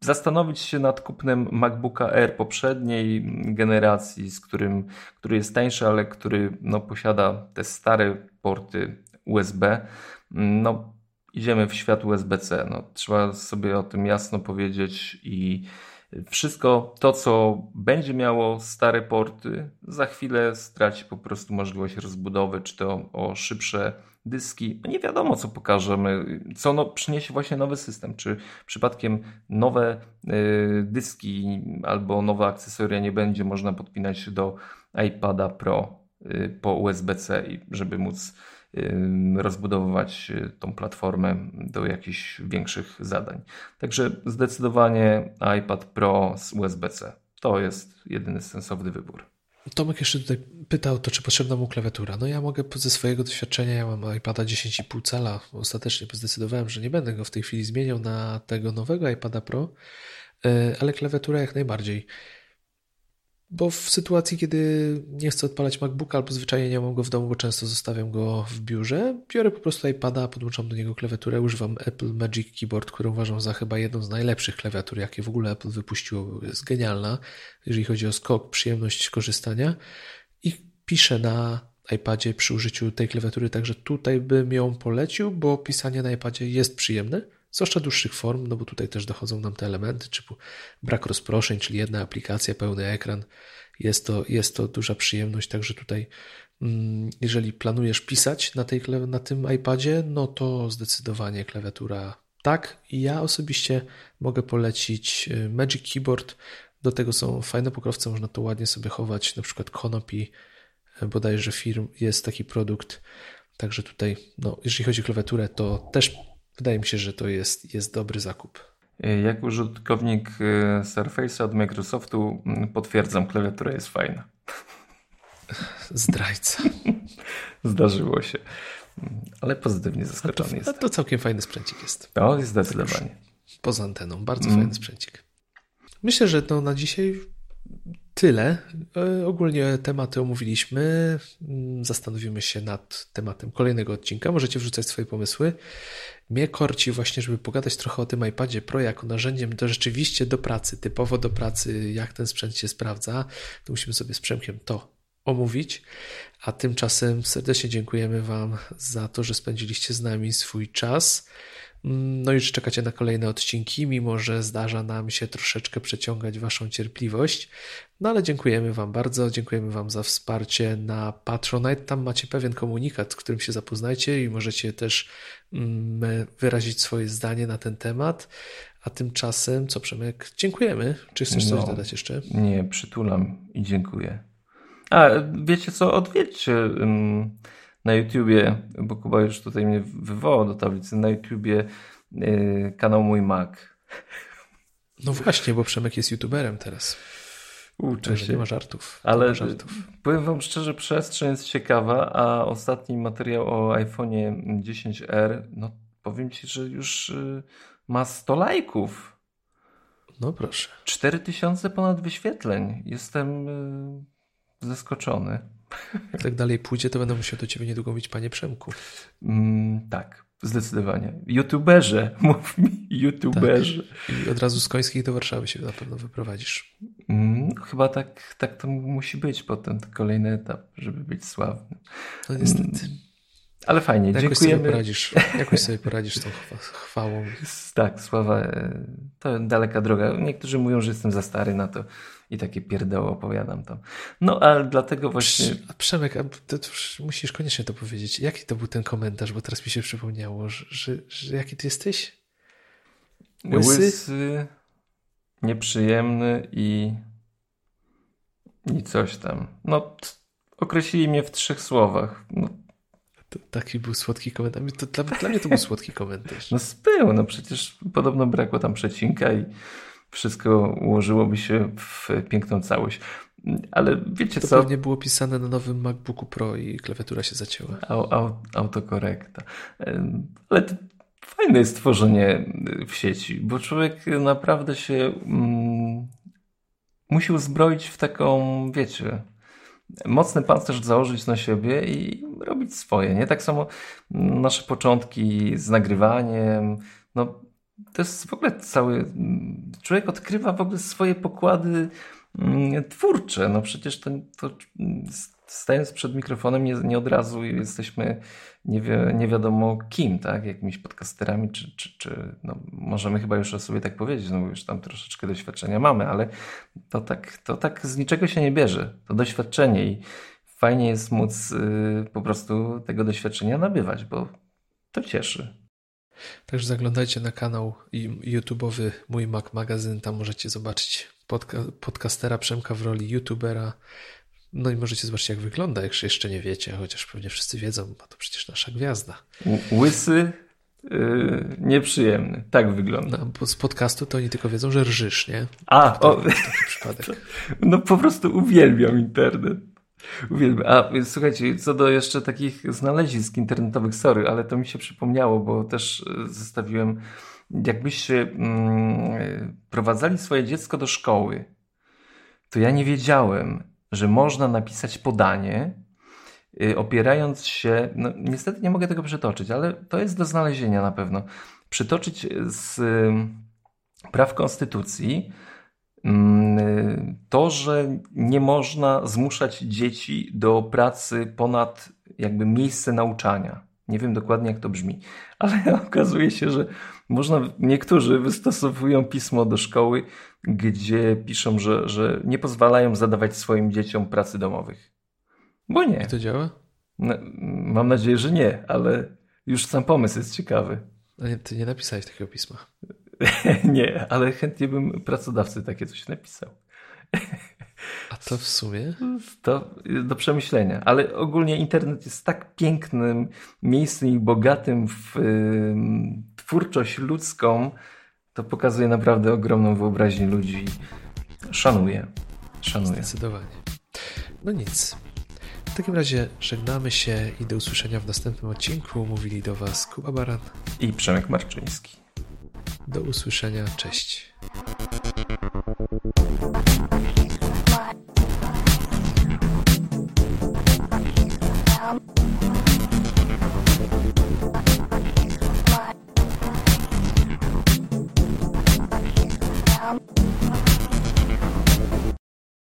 zastanowić się nad kupnem MacBooka Air poprzedniej generacji, z którym, który jest tańszy, ale który no, posiada te stare porty USB, no idziemy w świat USB-C. No, trzeba sobie o tym jasno powiedzieć i wszystko to, co będzie miało stare porty, za chwilę straci po prostu możliwość rozbudowy, czy to o szybsze dyski. No nie wiadomo, co pokażemy, co no, przyniesie właśnie nowy system. Czy przypadkiem nowe y, dyski albo nowe akcesoria nie będzie można podpinać do iPada Pro y, po USB-C, żeby móc rozbudowywać y, tą platformę do jakichś większych zadań. Także zdecydowanie iPad Pro z USB-C to jest jedyny sensowny wybór. Tomek jeszcze tutaj pytał to, czy potrzebna mu klawiatura. No ja mogę ze swojego doświadczenia, ja mam iPada 10,5 cala, ostatecznie zdecydowałem, że nie będę go w tej chwili zmieniał na tego nowego iPada Pro, y, ale klawiatura jak najbardziej. Bo w sytuacji, kiedy nie chcę odpalać MacBooka albo zwyczajnie nie mam go w domu, bo często zostawiam go w biurze, biorę po prostu iPada, podłączam do niego klawiaturę, używam Apple Magic Keyboard, którą uważam za chyba jedną z najlepszych klawiatur, jakie w ogóle Apple wypuściło. Jest genialna, jeżeli chodzi o skok, przyjemność korzystania i piszę na iPadzie przy użyciu tej klawiatury, także tutaj bym ją polecił, bo pisanie na iPadzie jest przyjemne, zwłaszcza dłuższych form, no bo tutaj też dochodzą nam te elementy, typu brak rozproszeń, czyli jedna aplikacja, pełny ekran. Jest to, jest to duża przyjemność, także tutaj mm, jeżeli planujesz pisać na, tej, na tym iPadzie, no to zdecydowanie klawiatura tak. Ja osobiście mogę polecić y, Magic Keyboard. Do tego są fajne pokrowce, można to ładnie sobie chować, na przykład Konopi, y, bodajże firm, jest taki produkt. Także tutaj, no, jeżeli chodzi o klawiaturę, to też wydaje mi się, że to jest, jest dobry zakup. Jak użytkownik y, Surface od Microsoftu mm, potwierdzam, klawiatura jest fajna. Zdrajca. Zdarzyło się. Ale pozytywnie zaskoczony to, jest. To całkiem fajny sprzęcik jest. O, zdecydowanie. Poza anteną. Bardzo mm. fajny sprzęcik. Myślę, że to na dzisiaj tyle. E, ogólnie tematy omówiliśmy. Mm, zastanowimy się nad tematem kolejnego odcinka. Możecie wrzucać swoje pomysły. Mnie korci właśnie, żeby pogadać trochę o tym iPadzie Pro jako narzędziem do rzeczywiście do pracy, typowo do pracy, jak ten sprzęt się sprawdza. To musimy sobie z Przemkiem to omówić. A tymczasem serdecznie dziękujemy Wam za to, że spędziliście z nami swój czas. No że czekacie na kolejne odcinki, mimo że zdarza nam się troszeczkę przeciągać Waszą cierpliwość. No ale dziękujemy Wam bardzo, dziękujemy Wam za wsparcie na Patronite. Tam macie pewien komunikat, z którym się zapoznajcie i możecie też mm, wyrazić swoje zdanie na ten temat. A tymczasem, co Przemek, dziękujemy. Czy chcesz coś no, dodać jeszcze? Nie, przytulam i dziękuję. A wiecie co, odwiedźcie na YouTubie, bo Kuba już tutaj mnie wywołał do tablicy, na YouTubie y, kanał Mój Mac. No właśnie, bo Przemek jest YouTuberem teraz. Uczę się. Nie ma żartów. Ale ma żartów. powiem wam szczerze, przestrzeń jest ciekawa, a ostatni materiał o iPhone'ie 10R, no powiem ci, że już y, ma 100 lajków. No proszę. 4000 ponad wyświetleń. Jestem y, zaskoczony. Jak tak dalej pójdzie, to będę musiał do ciebie niedługo mówić, panie Przemku. Mm, tak, zdecydowanie. YouTuberzy, mów mi, YouTuberzy. Tak. I od razu z Końskich do Warszawy się na pewno wyprowadzisz. Mm, chyba tak, tak to musi być potem, kolejny etap, żeby być sławny. No niestety. Mm, ale fajnie, jakoś dziękujemy. Sobie poradzisz, jakoś sobie poradzisz z tą chwałą. Tak, sława, e, to daleka droga. Niektórzy mówią, że jestem za stary na to i takie pierdoły opowiadam tam. No, ale dlatego właśnie... Przemek, to musisz koniecznie to powiedzieć. Jaki to był ten komentarz, bo teraz mi się przypomniało, że, że, że jaki ty jesteś? Łysy? Łysy, nieprzyjemny i i coś tam. No, określili mnie w trzech słowach. No, to taki był słodki komentarz. To dla, dla mnie to był słodki komentarz. No był, no przecież podobno brakło tam przecinka i wszystko ułożyłoby się w piękną całość. Ale wiecie to co? To pewnie było pisane na nowym MacBooku Pro i klawiatura się zacięła. autokorekta. Ale to fajne jest tworzenie w sieci, bo człowiek naprawdę się mm, musi uzbroić w taką, wiecie, mocny pancerz założyć na siebie i robić swoje, nie? Tak samo nasze początki z nagrywaniem, no to jest w ogóle cały, człowiek odkrywa w ogóle swoje pokłady mm, twórcze, no przecież to, to stając przed mikrofonem nie, nie od razu jesteśmy nie, wi nie wiadomo kim, tak, jakimiś podcasterami, czy, czy, czy no, możemy chyba już o sobie tak powiedzieć, no bo już tam troszeczkę doświadczenia mamy, ale to tak, to tak z niczego się nie bierze, to doświadczenie i fajnie jest móc y, po prostu tego doświadczenia nabywać, bo to cieszy. Także zaglądajcie na kanał YouTube'owy Mój Mac Magazyn, tam możecie zobaczyć podca podcastera Przemka w roli YouTubera, no i możecie zobaczyć, jak wygląda, jak jeszcze nie wiecie, chociaż pewnie wszyscy wiedzą, bo to przecież nasza gwiazda. Łysy, yy, nieprzyjemny. Tak wygląda. No, bo z podcastu to oni tylko wiedzą, że rżysz, nie? A, to, o, taki przypadek. No po prostu uwielbiam internet. Uwielbiam. A słuchajcie, co do jeszcze takich znalezisk internetowych, sorry, ale to mi się przypomniało, bo też y, zostawiłem, jakbyście mm, prowadzali swoje dziecko do szkoły, to ja nie wiedziałem, że można napisać podanie, y, opierając się, no niestety nie mogę tego przytoczyć, ale to jest do znalezienia na pewno. Przytoczyć z praw konstytucji Mm, to, że nie można zmuszać dzieci do pracy ponad jakby miejsce nauczania. Nie wiem dokładnie, jak to brzmi, ale okazuje się, że można, niektórzy wystosowują pismo do szkoły, gdzie piszą, że, że nie pozwalają zadawać swoim dzieciom pracy domowych. Bo nie. I to działa? No, mam nadzieję, że nie, ale już sam pomysł jest ciekawy. A nie, ty nie napisałeś takiego pisma. nie, ale chętnie bym pracodawcy takie coś napisał. A to w sumie? To do przemyślenia. Ale ogólnie internet jest tak pięknym miejscem i bogatym w y, twórczość ludzką. To pokazuje naprawdę ogromną wyobraźnię ludzi. Szanuję. Szanuję. Zdecydowanie. No nic. W takim razie żegnamy się i do usłyszenia w następnym odcinku. Mówili do Was Kuba Baran i Przemek Marczyński. Do usłyszenia, cześć. Um...